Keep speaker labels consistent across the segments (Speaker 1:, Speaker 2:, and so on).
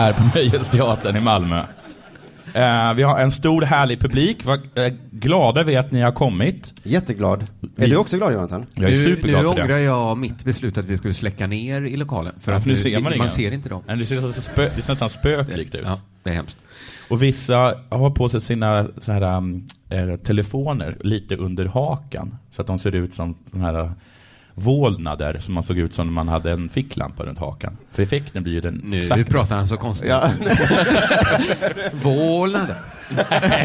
Speaker 1: Här på Nöjesteatern i Malmö. Eh, vi har en stor härlig publik, vad eh, glada vi är att ni har kommit.
Speaker 2: Jätteglad. Är du också glad Jonathan?
Speaker 1: Jag är
Speaker 3: nu,
Speaker 1: superglad
Speaker 3: nu
Speaker 1: för det.
Speaker 3: ångrar jag mitt beslut att vi skulle släcka ner i lokalen. För att
Speaker 1: nu ser man
Speaker 3: man ser inte dem.
Speaker 1: Nej, Det ser nästan spö, det ser nästan spöklikt ut.
Speaker 3: Ja, det är hemskt.
Speaker 1: Och vissa har på sig sina så här, eh, telefoner lite under hakan. Så att de ser ut som de här vålnader som man såg ut som när man hade en ficklampa runt hakan. För effekten blir ju den
Speaker 3: Nu
Speaker 1: exakt
Speaker 3: pratar han så konstigt.
Speaker 2: Ja.
Speaker 3: Vålnader.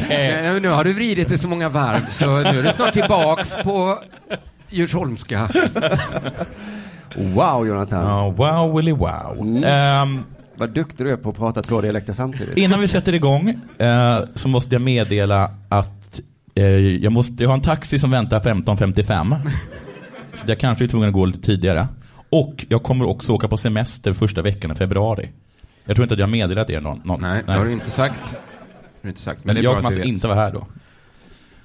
Speaker 3: Nej, nu har du vridit det så många varv så nu är du snart tillbaks på Djursholmska.
Speaker 2: Wow Jonathan.
Speaker 1: Ja, wow, willy wow.
Speaker 2: Mm.
Speaker 1: Ehm,
Speaker 2: Vad duktig du är på att prata två dialekter samtidigt.
Speaker 1: innan vi sätter igång eh, så måste jag meddela att eh, jag, måste, jag har en taxi som väntar 15.55. så jag kanske är tvungen att gå lite tidigare. Och jag kommer också åka på semester första veckan i februari. Jag tror inte att jag har meddelat er någon. någon
Speaker 3: Nej, det har du inte sagt. Du inte sagt.
Speaker 1: Men
Speaker 3: det är
Speaker 1: jag kommer alltså inte vara här då.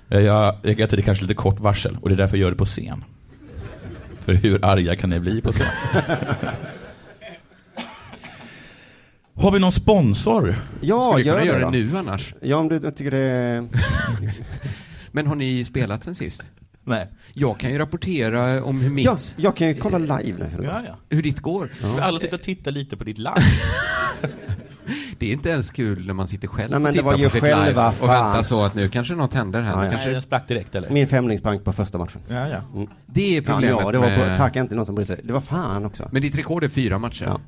Speaker 1: Eh, Jag, jag att det är kanske lite kort varsel och det är därför jag gör det på scen. För hur arga kan ni bli på scen? Har vi någon sponsor?
Speaker 2: Ja,
Speaker 3: Skulle vi
Speaker 2: gör
Speaker 3: kunna göra
Speaker 2: det
Speaker 3: det
Speaker 2: då.
Speaker 3: nu annars?
Speaker 2: Ja, om du tycker det är...
Speaker 3: Men har ni spelat sen sist?
Speaker 1: Nej.
Speaker 3: Jag kan ju rapportera om hur, mitt,
Speaker 2: Ja, jag kan ju kolla live nu.
Speaker 1: Ja, ja.
Speaker 3: hur ditt går.
Speaker 1: Ska alla sitta och titta lite på ditt live?
Speaker 3: Det är inte ens kul när man sitter själv
Speaker 2: Nej,
Speaker 3: och tittar på sitt
Speaker 2: själva
Speaker 3: live och
Speaker 2: fan.
Speaker 3: väntar så att nu kanske något händer här.
Speaker 2: Ja, ja.
Speaker 3: Kanske,
Speaker 1: Nej, den sprack direkt eller?
Speaker 2: Min femlingsbank på första matchen.
Speaker 1: Ja, ja.
Speaker 3: det är
Speaker 2: Ja,
Speaker 3: problemet
Speaker 2: ja, det var på,
Speaker 3: med...
Speaker 2: tack inte någon som brydde sig. Det var fan också.
Speaker 3: Men ditt rekord är fyra matcher.
Speaker 2: Ja.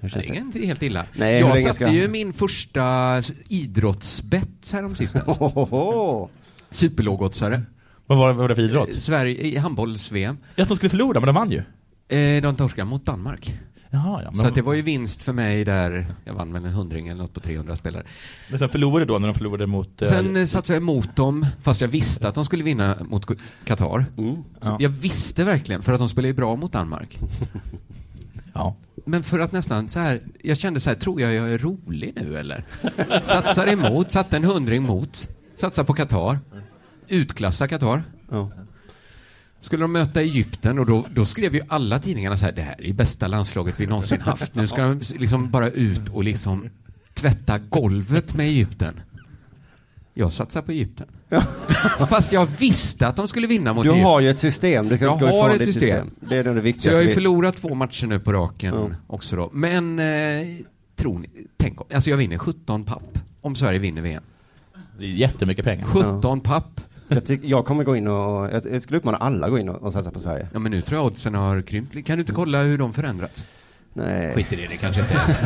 Speaker 3: Det är inte helt illa.
Speaker 2: Nej,
Speaker 3: jag satte
Speaker 2: ska-
Speaker 3: ju min första idrottsbett häromsistens. Superlågoddsare.
Speaker 1: Vad var det, vad var det för idrott?
Speaker 3: Eh, Sverige i handbolls-VM.
Speaker 1: Jag de skulle förlora, men de vann ju.
Speaker 3: Eh, de torskade mot Danmark.
Speaker 1: Jaha, ja. Men,
Speaker 3: Så att det var ju vinst för mig där. Jag vann väl en hundring eller något på 300 spelare.
Speaker 1: men sen förlorade då när de förlorade mot... eh,
Speaker 3: Sen eh, satsade jag emot dem, fast jag visste att de skulle vinna mot Qatar.
Speaker 2: Mm.
Speaker 1: Ja.
Speaker 3: Jag visste verkligen, för att de spelade ju bra mot Danmark.
Speaker 1: Ja.
Speaker 3: Men för att nästan så här, jag kände så här, tror jag jag är rolig nu eller? Satsar emot, satte en hundring mot, satsar på Qatar, utklassa Qatar.
Speaker 2: Ja.
Speaker 3: Skulle de möta Egypten och då, då skrev ju alla tidningarna så här, det här är bästa landslaget vi någonsin haft. Nu ska de liksom bara ut och liksom tvätta golvet med Egypten. Jag satsar på Egypten. Fast jag visste att de skulle vinna mot
Speaker 2: Du
Speaker 3: Egypten.
Speaker 2: har ju ett system, du kan
Speaker 3: Jag
Speaker 2: inte gå
Speaker 3: har ett
Speaker 2: ditt
Speaker 3: system.
Speaker 2: Det är det
Speaker 3: Så
Speaker 2: viktigaste.
Speaker 3: jag har ju förlorat två matcher nu på raken
Speaker 2: Ja.
Speaker 3: också då. Men, eh, tror ni, tänk om, alltså jag vinner 17 papp om Sverige vinner VM.
Speaker 1: Det är jättemycket pengar.
Speaker 3: 17 papp.
Speaker 2: Jag, tyck, jag kommer gå in och, jag, jag skulle uppmana alla att gå in och, och satsa på Sverige.
Speaker 3: Ja men nu tror jag oddsen har krympt. Kan du inte kolla hur de förändrats?
Speaker 2: Nej.
Speaker 3: Skit i det, det kanske inte ens...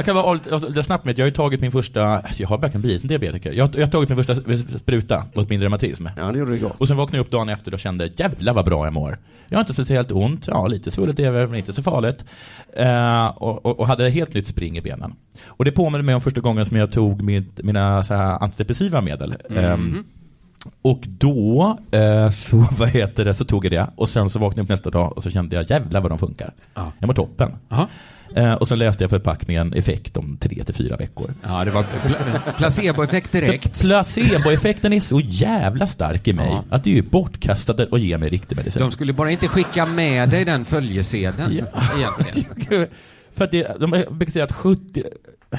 Speaker 1: Jag kan vara lite, snabbt med att jag har ju tagit min första, jag har verkligen blivit en diabetiker. Jag, har- jag har tagit min första spruta mot min reumatism.
Speaker 2: Ja, det gjorde du igår.
Speaker 1: Och sen vaknade jag upp dagen efter och kände, jävlar vad bra jag mår. Jag har inte speciellt ont, ja lite svullet över, men inte så farligt. Eh, och, och, och hade helt nytt spring i benen. Och det påminner mig om första gången som jag tog mitt, mina så här, antidepressiva medel. Ehm, och då, eh, så vad heter det, så tog jag det. Och sen så vaknade jag upp nästa dag och så kände jag, jävlar vad de funkar.
Speaker 3: Ja.
Speaker 1: Jag mår toppen.
Speaker 3: Aha.
Speaker 1: Eh, och sen läste jag förpackningen effekt om tre till fyra veckor.
Speaker 3: Ja, det var pla- placeboeffekt direkt.
Speaker 1: Så placeboeffekten är så jävla stark i mig
Speaker 3: Ja.
Speaker 1: att det är ju bortkastat att ge mig riktig medicin.
Speaker 3: De skulle bara inte skicka med dig den följesedeln. Egentligen.
Speaker 1: För att det, de brukar säga att 70,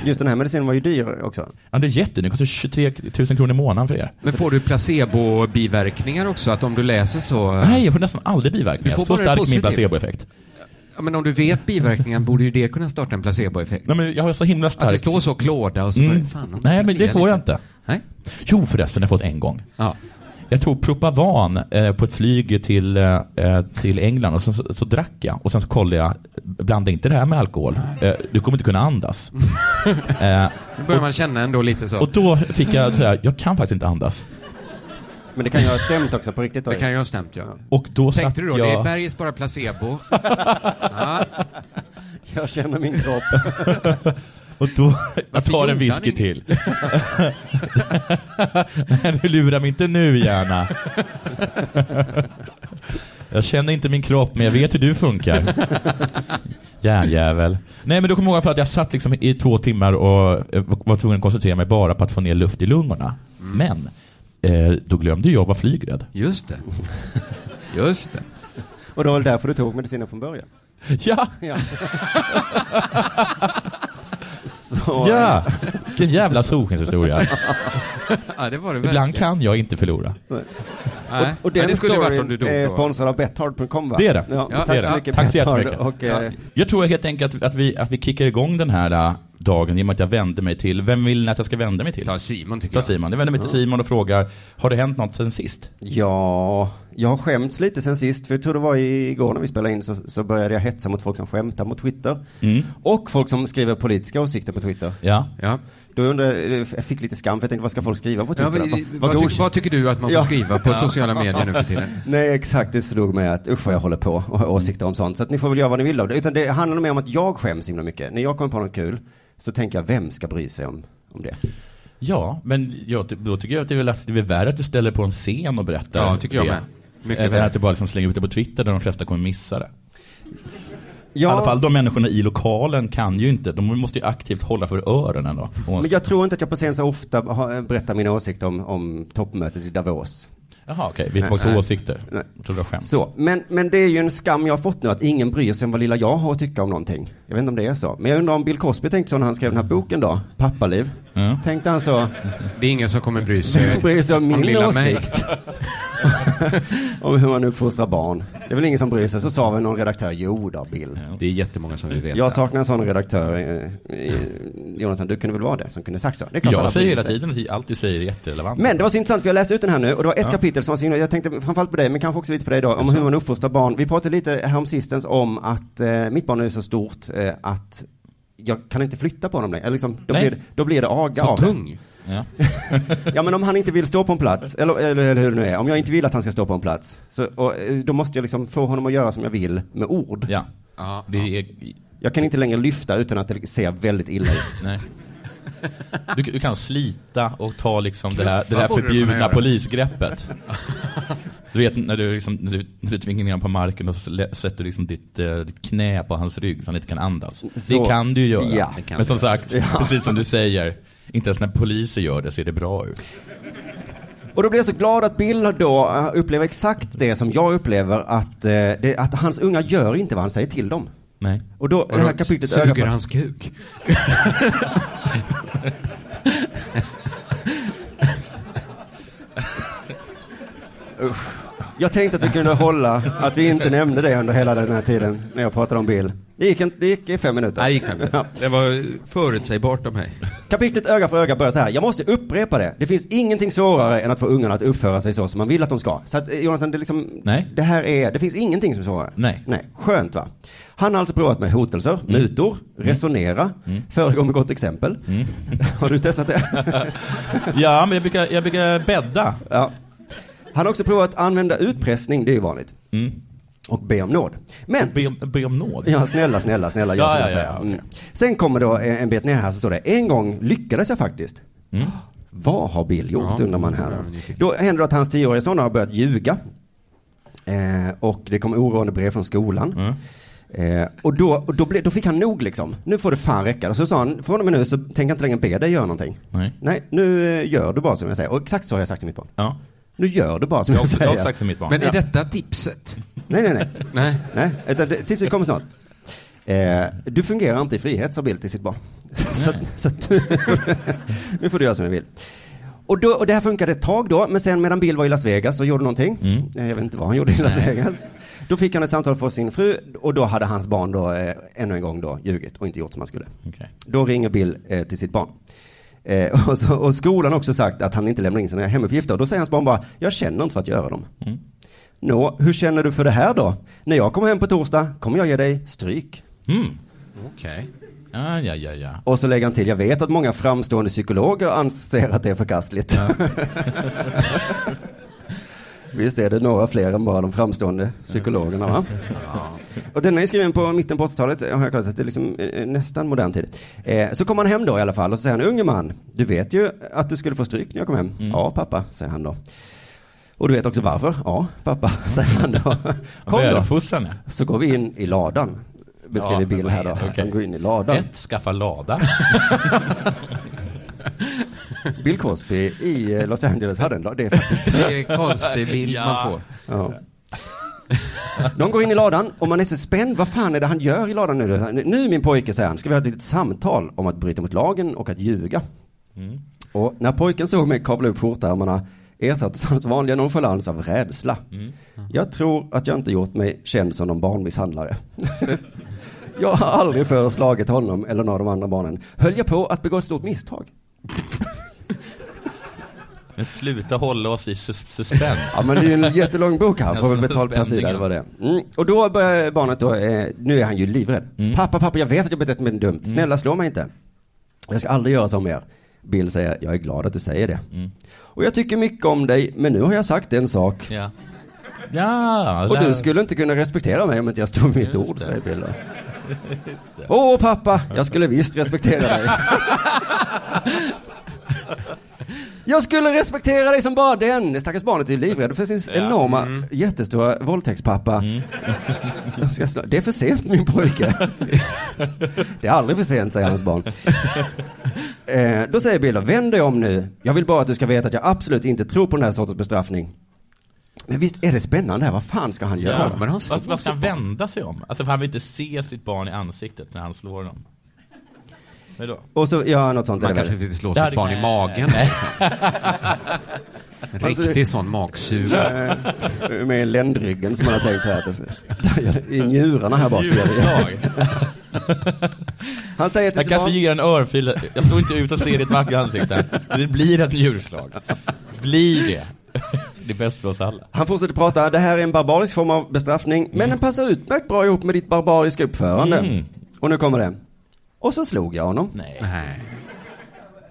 Speaker 2: Just den här medicinen var ju dyr också.
Speaker 1: ja det är jättedyrt, det kostar 23 000 kronor i månaden för er.
Speaker 3: Men får du placebo-biverkningar också? Att om du läser så...
Speaker 1: Nej, jag får nästan aldrig biverkningar.
Speaker 3: Du får
Speaker 1: Så
Speaker 3: bara
Speaker 1: stark min placeboeffekt.
Speaker 3: Ja, men om du vet biverkningen borde ju det kunna starta en placeboeffekt.
Speaker 1: Nej men jag har så himla
Speaker 3: Att det
Speaker 1: starkt...
Speaker 3: står så klåda och så
Speaker 1: Mm.
Speaker 3: börjar fan,
Speaker 1: Nej men det får jag inte.
Speaker 3: Nej?
Speaker 1: Jo förresten, jag har fått en gång.
Speaker 3: Ja.
Speaker 1: Jag tog Propavan eh, på ett flyg till, eh, till England och sen så, så drack jag och sen så kollade jag, blanda inte det här med alkohol. Eh, du kommer inte kunna andas. eh,
Speaker 3: Då börjar man känna ändå lite så.
Speaker 1: och då fick jag säga, jag kan faktiskt inte andas.
Speaker 2: Men det kan ju ha stämt också på riktigt. Då.
Speaker 3: Det kan ju ha stämt, ja.
Speaker 1: Och då satt
Speaker 3: Tänkte du då, det är
Speaker 1: jag...
Speaker 3: bergis bara placebo? ja.
Speaker 2: Jag känner min kropp.
Speaker 1: Och då, jag tar en whisky till. Nej, du lurar mig inte nu gärna. Jag känner inte min kropp, men jag vet hur du funkar. Järnjävel. Nej, men då kommer jag ihåg för att jag satt liksom i två timmar och eh, var tvungen att koncentrera mig bara på att få ner luft i lungorna. Men eh, då glömde jag vara flygrädd.
Speaker 3: Just det. Just det.
Speaker 2: Och det var väl därför du tog medicinen från början.
Speaker 1: Ja,
Speaker 2: Ja. Så,
Speaker 1: ja. Vilken jävla solskenshistoria.
Speaker 3: Ja, det var det
Speaker 1: Ibland
Speaker 3: verkligen.
Speaker 1: kan jag inte förlora.
Speaker 3: Nej.
Speaker 2: Och
Speaker 3: Men
Speaker 2: den
Speaker 3: det skulle varit om
Speaker 2: storyn
Speaker 3: du dog
Speaker 2: är sponsrad av Bethard.com va?
Speaker 1: Det är det.
Speaker 2: Ja,
Speaker 3: Ja,
Speaker 2: tack
Speaker 3: det är
Speaker 2: så
Speaker 3: det.
Speaker 2: mycket
Speaker 1: Tack så
Speaker 2: Bethard.
Speaker 1: jättemycket.
Speaker 2: Och, eh,
Speaker 1: Jag tror helt enkelt att, att, vi, att vi kickar igång den här äh, dagen genom att jag vänder mig till, vem vill ni att jag ska vända mig till?
Speaker 3: Ta Simon tycker
Speaker 1: Ta
Speaker 3: jag.
Speaker 1: Simon. Jag vänder mig till Simon och frågar, har det hänt något sen sist?
Speaker 2: Ja, jag har skämts lite sen sist. För jag tror det var igår när vi spelade in så, så började jag hetsa mot folk som skämtar mot Twitter.
Speaker 1: Mm.
Speaker 2: Och folk som skriver politiska åsikter på Twitter.
Speaker 1: Ja.
Speaker 3: Ja.
Speaker 2: Då undrar jag, jag fick lite skam för jag tänkte vad ska folk skriva på
Speaker 3: Ja,
Speaker 2: Twitter?
Speaker 3: vad,
Speaker 2: då?
Speaker 3: vad,
Speaker 2: god-
Speaker 3: tyck, vad tycker du att man får
Speaker 2: Ja.
Speaker 3: skriva på sociala medier nu för tiden?
Speaker 2: Nej exakt, det slog mig att usch vad jag håller på och har åsikter om sånt. Så att ni får väl göra vad ni vill av det. Utan det handlar mer om att jag skäms himla mycket. När jag kommer på något kul så tänker jag, vem ska bry sig om, om det?
Speaker 1: Ja, men jag, då tycker jag att det är, väl, att det är värre att du ställer på en scen och berättar
Speaker 3: Ja, tycker jag
Speaker 1: det.
Speaker 3: med. Mycket värre.
Speaker 1: att du bara liksom slänger ut det på Twitter där de flesta kommer missa det.
Speaker 2: Ja,
Speaker 1: I alla fall de människorna i lokalen kan ju inte, de måste ju aktivt hålla för öronen då.
Speaker 2: Men jag tror inte att jag på scen så ofta har, berättar mina åsikter om, om toppmötet i Davos.
Speaker 1: Jaha, okej. Vi är tillbaka på åsikter.
Speaker 2: Nej.
Speaker 1: Jag tror det var skämt.
Speaker 2: Så, men, men det är ju en skam jag har fått nu att ingen bryr sig om vad lilla jag har att tycka om någonting. Jag vet inte om det är så. Men jag undrar om Bill Cosby tänkte så när han skrev den här boken då, Pappaliv.
Speaker 1: Mm.
Speaker 2: Tänkte han så,
Speaker 3: Det är ingen som kommer bry sig
Speaker 2: bryr sig om min
Speaker 3: lilla mig.
Speaker 2: åsikt. om hur man uppfostrar barn. Det är väl ingen som bryr sig. Så sa väl någon redaktör, jo då Bill.
Speaker 3: Det är jättemånga som vill veta.
Speaker 2: Jag saknar en sån redaktör. eh, eh, Jonathan, du kunde väl vara det som kunde sagt så? Det är klart alla
Speaker 1: Jag säger
Speaker 2: bryr
Speaker 1: hela
Speaker 2: sig.
Speaker 1: tiden att allt du säger är jätterelevant.
Speaker 2: Men det var så intressant för jag läste ut den här nu och det var ett
Speaker 1: Ja.
Speaker 2: Kapitel som var så himla- jag tänkte framförallt på dig men kanske också lite på dig då, om hur man uppfostrar barn. Vi pratade lite häromsistens om att eh, mitt barn är så stort eh, att jag kan inte flytta på honom längre. Eller liksom, då,
Speaker 1: Nej.
Speaker 2: blir, det- då blir det aga
Speaker 3: Så
Speaker 2: av det.
Speaker 3: tung.
Speaker 1: Ja.
Speaker 2: Ja men om han inte vill stå på en plats, eller, eller, eller hur det nu är, om jag inte vill att han ska stå på en plats, så, och, eh, då måste jag liksom få honom att göra som jag vill med ord.
Speaker 1: ja.
Speaker 3: Ja,
Speaker 1: Det är...
Speaker 2: Jag kan inte längre lyfta utan att det ser väldigt illa ut.
Speaker 1: Nej. Du, du kan slita och ta liksom det här, det här förbjudna polisgreppet. Du vet när du, liksom, när du, när du tvingar ner honom på marken och så sätter du liksom ditt, eh, ditt knä på hans rygg så han inte kan andas.
Speaker 2: Så-
Speaker 1: det kan du göra.
Speaker 2: Ja,
Speaker 3: kan
Speaker 1: Men som sagt,
Speaker 2: Ja.
Speaker 1: precis som du säger, inte ens när poliser gör det ser det bra ut.
Speaker 2: Och då blir jag så glad att Bill då eh, upplever exakt det som jag upplever att, eh, det, att hans unga gör inte vad han säger till dem.
Speaker 1: Nej.
Speaker 2: Och då, det här kapitlet öga
Speaker 3: Suger
Speaker 2: för-
Speaker 3: hans kuk?
Speaker 2: Jag tänkte att vi kunde hålla, att vi inte nämnde det under hela den här tiden när jag pratade om Bill. Det gick, en, det gick i fem minuter.
Speaker 3: Nej, det gick fem minuter. Det var förutsägbart av mig.
Speaker 2: Kapitlet öga för öga börjar så här. Jag måste upprepa det. Det finns ingenting svårare än att få ungarna att uppföra sig så som man vill att de ska. Så att eh, Jonathan, det, liksom,
Speaker 1: Nej.
Speaker 2: det här är, det finns ingenting som är svårare.
Speaker 1: Nej.
Speaker 2: Nej. Skönt va? Han har alltså provat med hotelser,
Speaker 1: Mm.
Speaker 2: mutor, resonera, föregå med gott exempel.
Speaker 1: Mm.
Speaker 2: Har du testat det?
Speaker 1: Ja, men jag brukar, jag brukar bädda.
Speaker 2: ja. Han har också provat att använda utpressning, det är ju vanligt.
Speaker 1: Mm.
Speaker 2: Och be om nåd. Men
Speaker 1: Be, om- be om nåd.
Speaker 2: Ja, snälla, snälla, snälla, jag
Speaker 1: Ja, ja,
Speaker 2: säga.
Speaker 1: ja, okej.
Speaker 2: Mm. Sen kommer då en bit ner här så står det, en gång lyckades jag faktiskt.
Speaker 1: Mm.
Speaker 2: Vad har Bill gjort
Speaker 3: Ja,
Speaker 2: undrar man här. Då händer det att hans tioåriga son har börjat ljuga. Eh, och det kommer oroande brev från skolan.
Speaker 1: Mm.
Speaker 2: Eh, och då, och då, ble, då fick han nog liksom. Nu får det fan räcka. Och så sa han, från och med nu så tänker jag inte längre be dig göra någonting.
Speaker 1: Nej.
Speaker 2: Nej, nu gör du bara som jag säger. Och exakt så har jag sagt till mitt barn.
Speaker 1: Ja.
Speaker 2: Nu gör du bara som
Speaker 1: Jag
Speaker 2: jag,
Speaker 1: har också, jag
Speaker 2: säger.
Speaker 1: har sagt till mitt barn.
Speaker 3: Men är detta tipset?
Speaker 2: Nej, nej, nej.
Speaker 3: Nej.
Speaker 2: Nej, utan det, tipset kommer snart. Eh, du fungerar inte i frihet, sa Bill till sitt barn. så så nu får du göra som jag vill. Och, då, och det här funkade ett tag då, men sen medan Bill var i Las Vegas och gjorde någonting,
Speaker 1: Mm.
Speaker 2: eh, jag vet inte vad han gjorde i Las
Speaker 1: Nej.
Speaker 2: Vegas, då fick han ett samtal från sin fru och då hade hans barn då eh, ännu en gång då ljugit och inte gjort som han skulle.
Speaker 1: Okej.
Speaker 2: Då ringer Bill eh, till sitt barn. Eh, och, så, och skolan har också sagt att han inte lämnar in sina hemuppgifter. Då säger hans barn bara, jag känner inte för att göra dem.
Speaker 1: Mm.
Speaker 2: Nå, hur känner du för det här då? När jag kommer hem på torsdag kommer jag ge dig stryk.
Speaker 1: Mm.
Speaker 3: Okej.
Speaker 1: Ja, ja, ja, ja.
Speaker 2: Och så lägger han till, jag vet att många framstående psykologer anser att det är förkastligt. Visst är det några fler än bara de framstående psykologerna va? Och den är skriven på mitten på 80-talet, har jag så det är liksom eh, nästan modern tid. Eh, så kommer han hem då i alla fall och så säger han, unge man, du vet ju att du skulle få stryk när jag kom hem. Ja pappa, säger han då. Och du vet också varför? Ja pappa, säger han då. Kom då. Så går vi in i ladan, beskriver
Speaker 1: Ja,
Speaker 2: Bill här då.
Speaker 1: okej.
Speaker 2: Han går in i ladan.
Speaker 1: Ett, skaffa lada.
Speaker 2: Bill Cosby i eh, Los Angeles hade en lag, det är faktiskt
Speaker 3: Det är en konstig bild
Speaker 1: Ja.
Speaker 3: man får.
Speaker 2: Ja. De går in i ladan och man är så spänd. Vad fan är det han gör i ladan nu? Nu min pojke, säger han, ska vi ha ett litet samtal om att bryta mot lagen och att ljuga. Och när pojken såg mig kavla upp skjortärmarna ersattes hans vanliga nonchalans av rädsla. Jag tror att jag inte gjort mig känd som någon barnmisshandlare. jag har aldrig föreslagit honom eller några av de andra barnen. Höll jag på att begå ett stort misstag?
Speaker 1: Men sluta hålla oss i sus suspens.
Speaker 2: Ja men det är ju en jättelång bok här, får väl
Speaker 1: Alltså,
Speaker 2: betalt per sida eller vad det är. Mm. Och då börjar barnet då, eh, nu är han ju livrädd.
Speaker 1: Mm.
Speaker 2: Pappa, pappa, jag vet att jag betett mig dumt. Snälla slå mig inte. Jag ska aldrig göra så mer. Bill säger, jag är glad att du säger det.
Speaker 1: Mm.
Speaker 2: Och jag tycker mycket om dig, men nu har jag sagt en sak.
Speaker 1: Ja. Ja,
Speaker 2: Och du skulle inte kunna respektera mig om inte jag stod vid mitt ord,
Speaker 1: det.
Speaker 2: säger Bill. Åh pappa, jag skulle visst respektera dig. Jag skulle respektera dig som bara den. Det stackars barnet är livrädd för sin enorma, jättestora våldtäktspappa. Slå- Det är för sent min pojke. Det är aldrig för sent, säger hans barn. Eh, då säger Bill, vänd dig om nu. Jag vill bara att du ska veta att jag absolut inte tror på den här sortens bestraffning. Men visst är det spännande här, vad fan ska han göra?
Speaker 3: Kommer han slå
Speaker 1: Varför varför ska han vända sig om? Alltså för han vill inte se sitt barn i ansiktet när han slår dem. Vadå?
Speaker 2: Och så, ja något sånt är
Speaker 3: Man kanske vill slå sitt barn i magen.
Speaker 1: nej.
Speaker 3: En
Speaker 2: Alltså,
Speaker 3: riktig sån magsug.
Speaker 2: Eh, Med ländryggen som man har tänkt här. I njurarna här bak.
Speaker 1: Djurslag.
Speaker 2: Han säger till
Speaker 1: Jag kan
Speaker 2: barn,
Speaker 1: inte ge en örfil. Jag står inte ut och ser ditt vackra ansikte. Det blir ett njurslag. Blir det. Det är bäst för oss alla.
Speaker 2: han fortsätter prata, det här är en barbarisk form av bestraffning, men den passar utmärkt bra ihop med ditt barbariska uppförande.
Speaker 1: Mm.
Speaker 2: Och nu kommer det. Och så slog jag honom.
Speaker 1: Nej.
Speaker 3: Nej.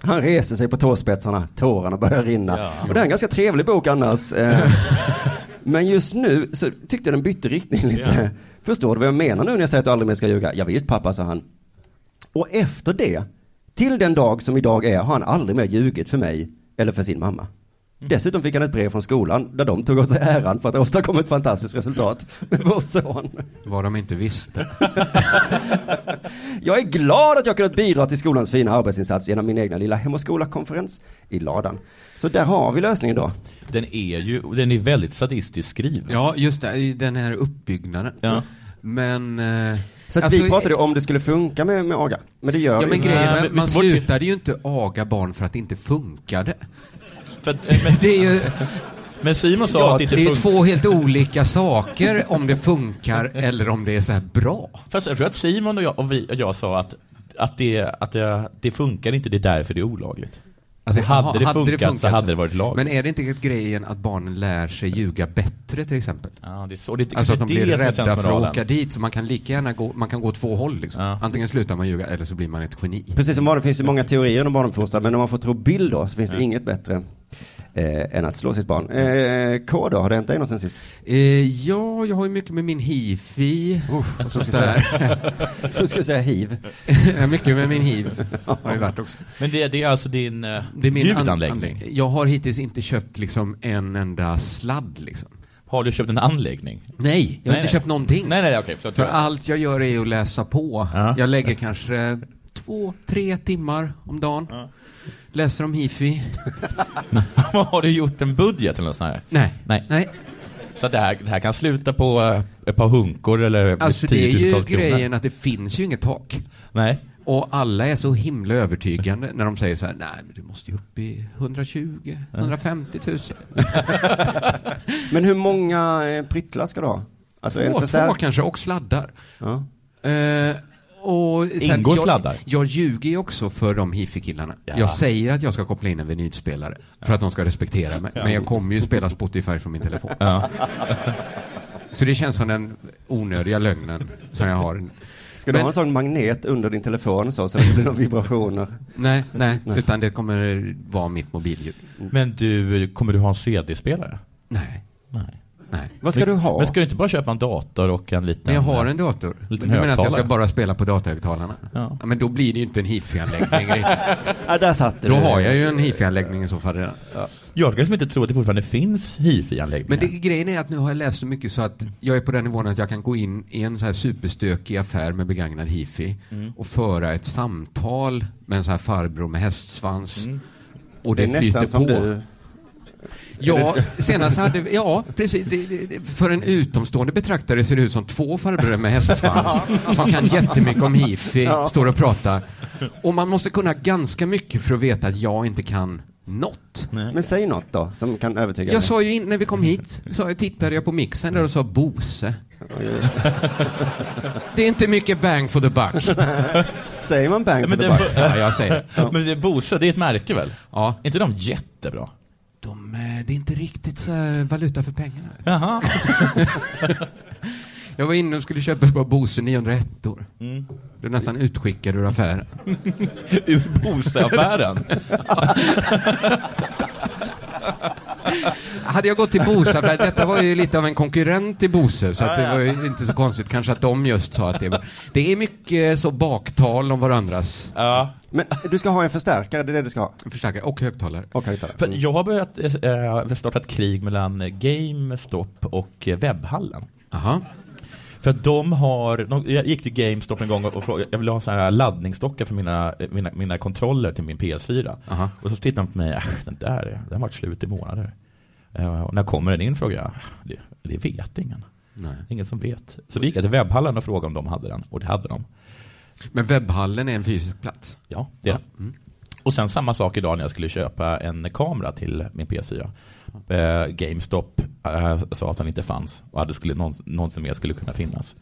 Speaker 2: Han reser sig på tåspetsarna, tårarna börjar rinna.
Speaker 1: Ja.
Speaker 2: Och det är en ganska trevlig bok annars. Eh, Men just nu så tyckte jag den bytte riktning lite.
Speaker 1: Ja.
Speaker 2: Förstår du vad jag menar nu när jag säger att du aldrig mer ska ljuga? Ja, visst pappa, sa han. Och efter det, till den dag som idag är, har han aldrig mer ljugit för mig eller för sin mamma. Dessutom fick han ett brev från skolan där de tog åt sig äran för att åstadkomma ett fantastiskt resultat med vår son.
Speaker 3: Vad de inte visste.
Speaker 2: Jag är glad att jag kunnat bidra till skolans fina arbetsinsats genom min egna lilla Hem och skola-konferens i ladan. Så där har vi lösningen då.
Speaker 1: Den är ju, den är väldigt sadistiskt skriven.
Speaker 3: Ja, just det. Den här uppbyggnaden.
Speaker 1: Ja.
Speaker 3: Men... eh,
Speaker 2: Så att
Speaker 3: alltså,
Speaker 2: vi pratade om det skulle funka med, med aga. Men det gör
Speaker 3: Ja men grejen,
Speaker 1: Nej,
Speaker 3: men
Speaker 1: men
Speaker 3: man
Speaker 1: det-
Speaker 3: slutade ju inte aga barn för att det inte funkade.
Speaker 1: För att, men,
Speaker 3: Det är ju,
Speaker 1: men Simon sa
Speaker 2: Ja,
Speaker 1: att det inte
Speaker 3: det är ju
Speaker 1: funkar.
Speaker 3: två helt olika saker om det funkar eller om det är så här bra.
Speaker 1: Fast jag tror att Simon och jag, och vi, och jag sa att, att, det, att det, det funkar inte, det är därför det är olagligt.
Speaker 3: Alltså,
Speaker 1: hade, det
Speaker 3: jaha,
Speaker 1: funkat, så hade det varit lag.
Speaker 3: Men är det inte grejen att barnen lär sig ljuga bättre till exempel?
Speaker 1: ja, det är så, det,
Speaker 3: Alltså
Speaker 1: det
Speaker 3: att de blir
Speaker 1: det
Speaker 3: rädda för att åka dit, så man kan lika gärna gå, man kan gå två håll liksom.
Speaker 1: Ja.
Speaker 3: Antingen slutar man ljuga eller så blir man ett geni.
Speaker 2: Precis som vanligt finns det många teorier om barnuppfostran, men om man får tro Bill då så finns det inget bättre eh, än att slå sitt barn. Eh, K då, har det hänt dig något sen sist?
Speaker 3: Eh, ja, jag har ju mycket med min hifi. och sånt där.
Speaker 2: Du skulle säga hiv.
Speaker 3: Mycket med min hiv. Har det varit också.
Speaker 1: Men det, det är alltså din uh,
Speaker 3: Det är min an-
Speaker 1: ljudanläggning?
Speaker 3: an- Jag har hittills inte köpt liksom en enda sladd liksom.
Speaker 1: Har du köpt en anläggning?
Speaker 3: Nej, jag har
Speaker 1: Nej,
Speaker 3: inte
Speaker 1: nej.
Speaker 3: köpt någonting.
Speaker 1: Nej, nej, okej. förlåt.
Speaker 3: För allt jag gör är att läsa på.
Speaker 1: Ja.
Speaker 3: Jag lägger kanske två, tre timmar om dagen. Läser om hifi.
Speaker 1: har du gjort en budget eller något sånt här?
Speaker 3: Nej.
Speaker 1: Nej.
Speaker 3: Nej.
Speaker 1: Så det här, det här kan sluta på eh, ett par hunkor eller
Speaker 3: Alltså det är ju
Speaker 1: tiotusentals kronor?
Speaker 3: grejen att det finns ju inget tak.
Speaker 1: Nej.
Speaker 3: Och alla är så himla övertygande när de säger så här, nej men du måste ju upp i 120, 150 000.
Speaker 2: Men hur många eh, pryttlar ska du ha? Alltså
Speaker 3: Två, två kanske, och sladdar.
Speaker 2: Ja.
Speaker 3: Eh, och sen,
Speaker 1: Ingår
Speaker 3: jag,
Speaker 1: sladdar?
Speaker 3: Jag ljuger ju också för de hifi-killarna.
Speaker 1: Ja.
Speaker 3: Jag säger att jag ska koppla in en vinylspelare för att de ska respektera mig. Men jag kommer ju spela Spotify från min telefon.
Speaker 1: Ja.
Speaker 3: Så det känns som den onödiga lögnen som jag har.
Speaker 2: Ska du
Speaker 3: Men-
Speaker 2: ha en sån magnet under din telefon så, så det blir några vibrationer?
Speaker 3: Nej, nej, utan det kommer vara mitt mobilljud.
Speaker 1: Men du, kommer du ha en CD-spelare?
Speaker 3: Nej.
Speaker 1: Nej.
Speaker 3: Nej.
Speaker 2: Vad ska du ha?
Speaker 1: Men ska du inte bara köpa en dator och en liten...
Speaker 3: Men jag har en dator. Men
Speaker 1: liten
Speaker 3: du menar att jag ska bara spela på datahögtalarna?
Speaker 1: Ja.
Speaker 3: Men då blir det ju inte en hifi-anläggning.
Speaker 2: Ja, där satt
Speaker 3: då
Speaker 2: du.
Speaker 3: har jag ju en hifi-anläggning i så fall redan.
Speaker 1: Jag kan liksom inte tro att det fortfarande finns hifi-anläggningar.
Speaker 3: Men det, grejen är att nu har jag läst så mycket så att jag är på den nivån att jag kan gå in i en så här superstökig affär med begagnad hifi
Speaker 2: Mm.
Speaker 3: och föra ett samtal med en så här farbror med hästsvans. Och
Speaker 2: Det
Speaker 3: det,
Speaker 2: är nästan
Speaker 3: flyter
Speaker 2: som
Speaker 3: på.
Speaker 2: du.
Speaker 3: Ja, senast hade ja precis. Det, det, det, för en utomstående betraktare ser det ut som två farbröder med hästsvans som kan jättemycket om hifi, står och pratar. Och man måste kunna ganska mycket för att veta att jag inte kan något.
Speaker 2: Men säg något då, som kan övertyga
Speaker 3: Jag
Speaker 2: mig.
Speaker 3: sa ju in, när vi kom hit, så jag tittade jag på mixen där och sa Bose. Det är inte mycket bang for the buck.
Speaker 2: Säger man bang for the
Speaker 1: det,
Speaker 2: buck?
Speaker 3: Ja, jag säger.
Speaker 1: men det är Bose, det är ett märke väl?
Speaker 3: Ja.
Speaker 1: Är inte de jättebra?
Speaker 3: De, eh, det är inte riktigt så valuta för pengarna.
Speaker 1: Jaha.
Speaker 3: Jag var inne och skulle köpa ett par Bose 901 år. Du är nästan utskickad ur affären.
Speaker 1: Ur Bose-affären.
Speaker 3: Hade jag gått till Bose, för detta var ju lite av en konkurrent till Bose, så att det var ju inte så konstigt kanske att de just sa att det var... Det är mycket så baktal om varandras
Speaker 1: ja.
Speaker 2: Men du ska ha en förstärkare, det är det du ska ha.
Speaker 3: förstärkare och högtalare.
Speaker 2: Och högtalare.
Speaker 1: För jag har börjat äh, starta ett krig mellan GameStop och eh, webbhallen.
Speaker 3: Aha.
Speaker 1: För att de har, de, jag gick till GameStop en gång och frågade, jag ville ha så här laddningsdockor för mina, mina, mina kontroller till min PS4.
Speaker 3: Aha.
Speaker 1: Och så tittade de på mig, äh, den där, är- den har varit slut i månader. Eh, och när kommer den in frågade jag, det, det vet ingen.
Speaker 3: Nej.
Speaker 1: Ingen som vet. Så då gick jag till webbhallen och frågade om de hade den, och det hade de.
Speaker 3: Men webbhallen är en fysisk plats?
Speaker 1: Ja, det är det.
Speaker 3: Mm.
Speaker 1: Och sen samma sak idag när jag skulle köpa en kamera till min PS4. Eh, GameStop eh, sa att den inte fanns och att det skulle någonsin mer skulle kunna finnas.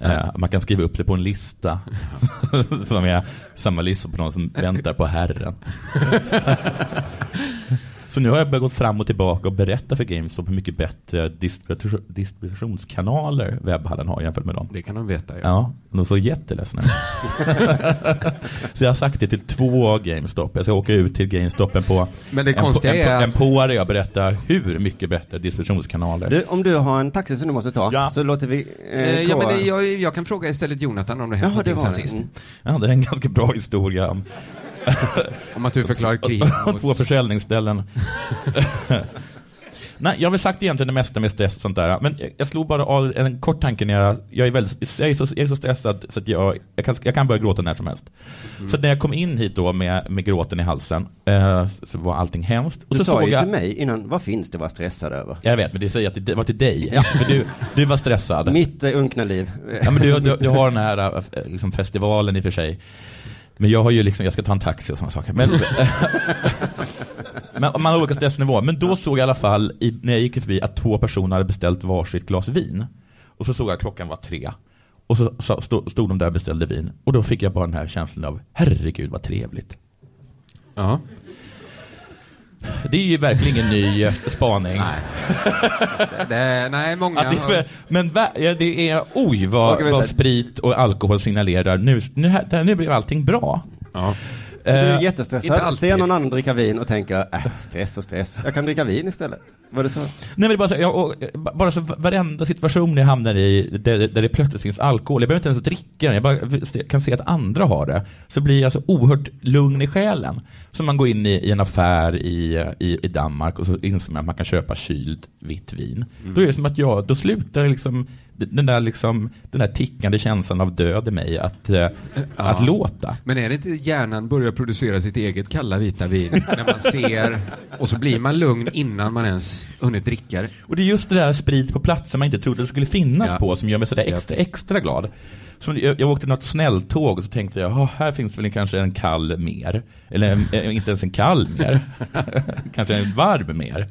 Speaker 1: Eh, man kan skriva upp sig på en lista som är samma lista på någon som väntar på Herren. Så nu har jag börjat gå fram och tillbaka och berätta för GameStop hur mycket bättre distribution, distributionskanaler webbhallen har jämfört med dem.
Speaker 3: Det kan de veta, ja.
Speaker 1: Ja, de såg jätteledsna ut. Så jag har sagt det till två GameStop. Jag ska åka ut till GameStopen på
Speaker 3: Men det
Speaker 1: en,
Speaker 3: konstiga
Speaker 1: en,
Speaker 3: är-
Speaker 1: en på där jag berättar hur mycket bättre distributionskanaler.
Speaker 2: Du, om du har en taxi som du måste ta,
Speaker 1: Ja.
Speaker 2: så låter vi eh,
Speaker 3: Eh, ja, men det, jag, jag kan fråga istället Jonathan om det hänt någonting sen sist.
Speaker 2: Mm.
Speaker 1: Ja, det är en ganska bra historia om
Speaker 3: Om att du förklarar krig
Speaker 1: om två
Speaker 3: mot...
Speaker 1: försäljningsställen. Nej, jag har väl sagt egentligen det mesta med stress och sånt där. Men jag, jag slog bara av en kort tanke när jag, jag är, väldigt, jag är, så, jag är så stressad så att jag, jag, kan, jag kan börja gråta när som helst.
Speaker 2: Mm.
Speaker 1: Så när jag kom in hit då med, med gråten i halsen eh, så var allting hemskt. Och
Speaker 2: Du
Speaker 1: så
Speaker 2: sa
Speaker 1: såg
Speaker 2: ju
Speaker 1: jag,
Speaker 2: till mig innan, vad finns det att vara stressad över?
Speaker 1: Jag vet, men det säger jag att det var till dig. För du, du var stressad.
Speaker 2: Mitt eh, unkna liv.
Speaker 1: Ja, men du, du, du har den här äh, liksom festivalen i och för sig. Men jag har ju liksom, jag ska ta en taxi och sådana saker. Men, men man har olika stressnivåer. Men då såg jag i alla fall, i, när jag gick förbi, att två personer hade beställt varsitt glas vin. Och så såg jag att klockan var tre. Och så, så stod, stod de där och beställde vin. Och då fick jag bara den här känslan av, herregud vad trevligt.
Speaker 3: Ja.
Speaker 1: Det är ju verkligen ingen ny eh, spaning.
Speaker 3: Nej. det, nej, många
Speaker 1: det,
Speaker 3: har...
Speaker 1: men va, ja, det är, oj vad, vad sprit och alkohol signalerar. Nu, nu, nu blev allting bra.
Speaker 3: Ja.
Speaker 2: Så du är jättestressad, ser någon annan dricka vin och tänker, äh, stress och stress, jag kan dricka vin istället. Var det så?
Speaker 1: Nej men det är bara så, jag, och, eh, bara så varenda situation jag hamnar i där, där det plötsligt finns alkohol, jag behöver inte ens dricka den, jag bara kan se att andra har det, så blir jag så oerhört lugn i själen. Så man går in i, i en affär i, i, i Danmark och så inser man att man kan köpa kyld vitt vin. Då är det som att jag, då slutar liksom den där, liksom, den där tickande känslan av död i mig att, eh, att låta.
Speaker 3: Men är det inte hjärnan börjar producera sitt eget kalla vita vin när man ser och så blir man lugn innan man ens hunnit dricka det?
Speaker 1: Och det är just det där sprit på platser man inte trodde det skulle finnas
Speaker 3: Ja.
Speaker 1: på som gör mig sådär
Speaker 3: Ja.
Speaker 1: extra, extra glad. Som jag, jag åkte något snälltåg och så tänkte jag, "Ja, här finns väl kanske en kall mer. Eller en, eh, inte ens en kall mer. kanske en varm mer.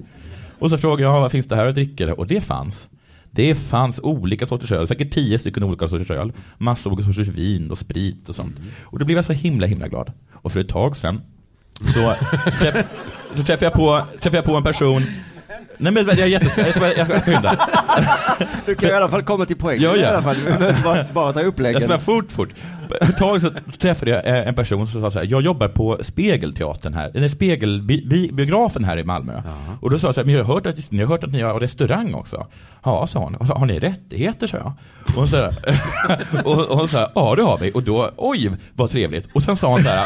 Speaker 1: Och så frågade jag, "Ja, vad finns det här att dricka? Och det fanns. Det fanns olika sorters öl, säkert tio stycken olika sorters öl. Massor olika sorters vin och sprit och sånt. Och då blev jag så himla, himla glad. Och för ett tag sedan så, så, träff, så träffade, jag på, träffade jag på en person Nej men jag är jättesnäll, jag ska, jag ska skynda.
Speaker 2: Du kan i alla fall komma till poängen
Speaker 1: Ja, ja.
Speaker 2: i alla fall. Bara, bara ta
Speaker 1: Jag
Speaker 2: uppläggen.
Speaker 1: ska bara fort, fort. Ett tag så träffade jag eh, en person som sa så här, jag jobbar på Spegelteatern här, eller Spegelbiografen här i Malmö. Och då sa jag så här, men jag har hört att, jag har hört att ni har restaurang också. Ja, sa hon. Har ni rättigheter, sa jag. Och hon sa, och, och hon sa, ja det har vi. Och då, oj vad trevligt. Och sen sa hon så här,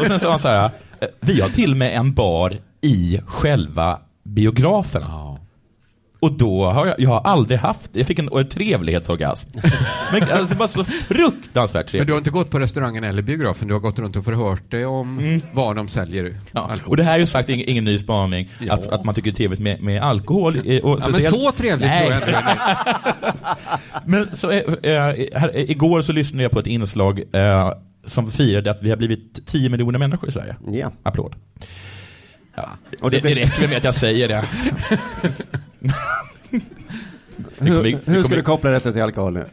Speaker 1: och sen sa hon så här, "Eh, vi har till och med en bar i själva biografen. Och då har jag, jag har aldrig haft, jag fick en, en trevlighetsorgasm. Men alltså, det var så fruktansvärt
Speaker 3: Men
Speaker 1: trevligt.
Speaker 3: du har inte gått på restaurangen eller biografen, du har gått runt och förhört dig om vad de säljer
Speaker 1: Mm. Ja, och det här är ju sagt ingen, ingen ny spaning,
Speaker 3: Ja.
Speaker 1: att, att man tycker det är trevligt med, med alkohol. eh, Och
Speaker 3: Ja, men
Speaker 1: speciellt-
Speaker 3: så trevligt
Speaker 1: Nej.
Speaker 3: tror jag
Speaker 1: Men så, eh, här, igår så lyssnade jag på ett inslag eh, som firade att vi har blivit 10 miljoner människor i Sverige.
Speaker 2: Ja.
Speaker 1: Applåd. Ja,
Speaker 2: Och
Speaker 1: det,
Speaker 2: det
Speaker 1: det
Speaker 2: blir-
Speaker 1: räcker med att jag säger det.
Speaker 2: Hur,
Speaker 1: det
Speaker 2: hur
Speaker 1: kommer-
Speaker 2: ska du koppla detta till alkohol nu?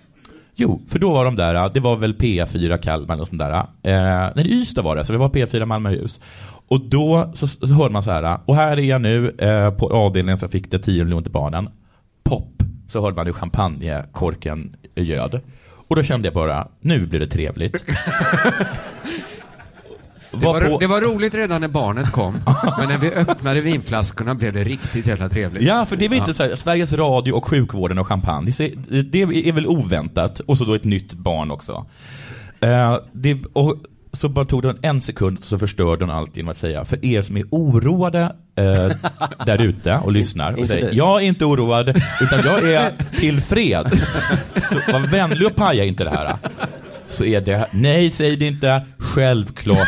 Speaker 1: Jo, för då var de där, det var väl P4 Kalmar och sånt där. Eh, nej, Ystad var det, så det var P4 Malmöhus. Och då så, så hörde man så här, och här är jag nu eh, på avdelningen som fick det 10 miljoner till barnen. Pop, så hörde man hur champagnekorken ljöd. Och då kände jag bara, nu blir det trevligt.
Speaker 3: Det var, det var roligt redan när barnet kom, men när vi öppnade vinflaskorna blev det riktigt jävla trevligt.
Speaker 1: Ja, för det är väl inte så här, Sveriges Radio och sjukvården och champagne, det är, det är väl oväntat. Och så då ett nytt barn också. Eh, det, och så bara tog det en sekund så förstörde hon allt genom att säga, för er som är oroade eh, där ute och lyssnar, och säger, jag är inte oroad, utan jag är tillfreds. Så var vänlig och paja inte det här. Så är det, nej säg det inte, självklart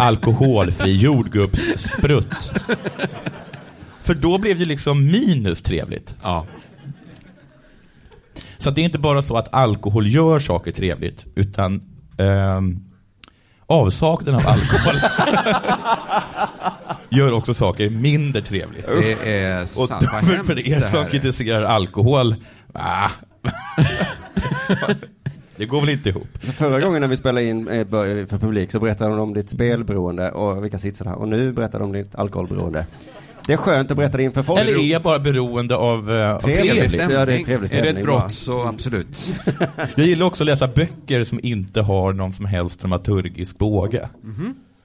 Speaker 1: alkoholfri jordgubbssprutt. För då blev det liksom minus trevligt.
Speaker 3: Ja.
Speaker 1: Så det är inte bara så att alkohol gör saker trevligt, utan ehm, avsaknaden av alkohol gör också saker mindre trevligt.
Speaker 3: Det är
Speaker 1: Och
Speaker 3: sant. Vad
Speaker 1: för, för er
Speaker 3: det
Speaker 1: som kritiserar alkohol, ah. det går väl inte ihop.
Speaker 2: Så förra gången när vi spelade in eh, bör- för publik så berättade de om ditt spelberoende och vilka sitter här. Och nu berättar de om ditt alkoholberoende. Det är skönt att berätta det inför folk.
Speaker 1: Eller är jag bara beroende av, eh, av
Speaker 2: Trevligt.
Speaker 1: trevligt?
Speaker 2: stämning. Ja, det är trevlig
Speaker 3: Är det
Speaker 2: stämning
Speaker 3: ett
Speaker 2: bara.
Speaker 3: brott så absolut.
Speaker 1: Jag gillar också att läsa böcker som inte har någon som helst dramaturgisk båge.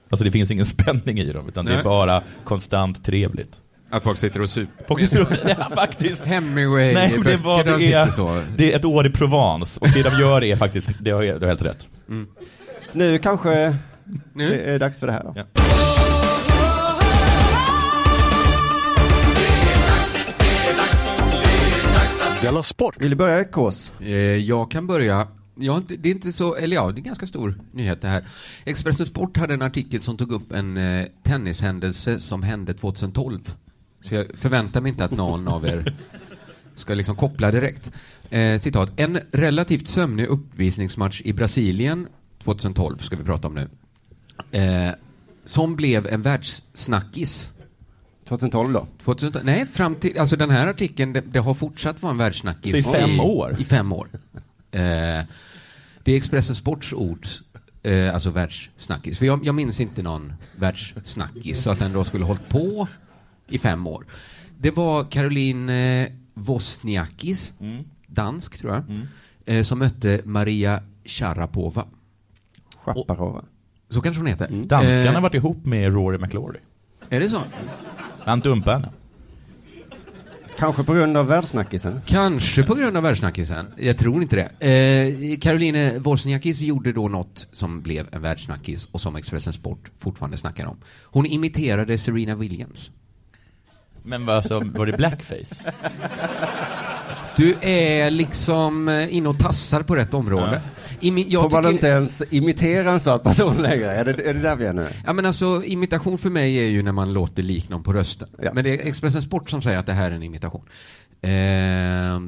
Speaker 1: Alltså det finns ingen spänning i dem, utan det är
Speaker 3: Nej.
Speaker 1: bara konstant trevligt.
Speaker 3: Att folk sitter och super.
Speaker 1: Folk tror, ja, faktiskt.
Speaker 3: Hemingway,
Speaker 1: Nej, det, var,
Speaker 3: de
Speaker 1: det,
Speaker 3: sitter
Speaker 1: är,
Speaker 3: så.
Speaker 1: det är ett år i Provence och det de gör är faktiskt, det har, det har helt rätt.
Speaker 2: Nu kanske det
Speaker 3: Nu?
Speaker 2: är dags för det här då.
Speaker 1: Ja.
Speaker 4: Della Sport!
Speaker 2: Vill du börja Kås?
Speaker 3: Eh, Jag kan börja. Inte, det är inte så, eller ja, det är en ganska stor nyhet det här. Expressen Sport hade en artikel som tog upp en eh, tennishändelse som hände 2012. Så jag förväntar mig inte att någon av er ska liksom koppla direkt. Eh, citat. En relativt sömnig uppvisningsmatch i Brasilien 2012 ska vi prata om nu. Eh, som blev en världssnackis.
Speaker 2: 2012 då?
Speaker 3: 2000, nej, fram till, alltså den här artikeln, det, det har fortsatt vara en världssnackis.
Speaker 1: Så i fem år?
Speaker 3: I fem år. Eh, det är Expressen Sports ord, eh, alltså världssnackis. För jag, jag minns inte någon världssnackis, så att den då skulle hållit på i fem år. Det var Caroline eh, Wozniakis,
Speaker 1: Mm.
Speaker 3: dansk tror jag, eh, som mötte Maria Sharapova.
Speaker 2: Chaparova.
Speaker 3: Så kanske hon heter.
Speaker 1: Danskarna har
Speaker 3: Eh,
Speaker 1: varit ihop med Rory McIlroy.
Speaker 3: Är det så?
Speaker 1: Han dumpade henne.
Speaker 2: Kanske på grund av världssnackisen.
Speaker 3: Kanske på grund av världssnackisen. Jag tror inte det. Eh, Caroline Wozniakis gjorde då något som blev en världssnackis och som Expressen Sport fortfarande snackar om. Hon imiterade Serena Williams.
Speaker 1: Men vad alltså, var det blackface?
Speaker 3: Du är liksom eh, inne och tassar på rätt område. Imi- jag
Speaker 2: Får man
Speaker 3: tycker-
Speaker 2: inte ens imitera en svart person längre? Är det, är det där vi är nu?
Speaker 3: Ja men alltså imitation för mig är ju när man låter lik någon på rösten.
Speaker 2: Ja.
Speaker 3: Men det är Expressen Sport som säger att det här är en imitation. Eh,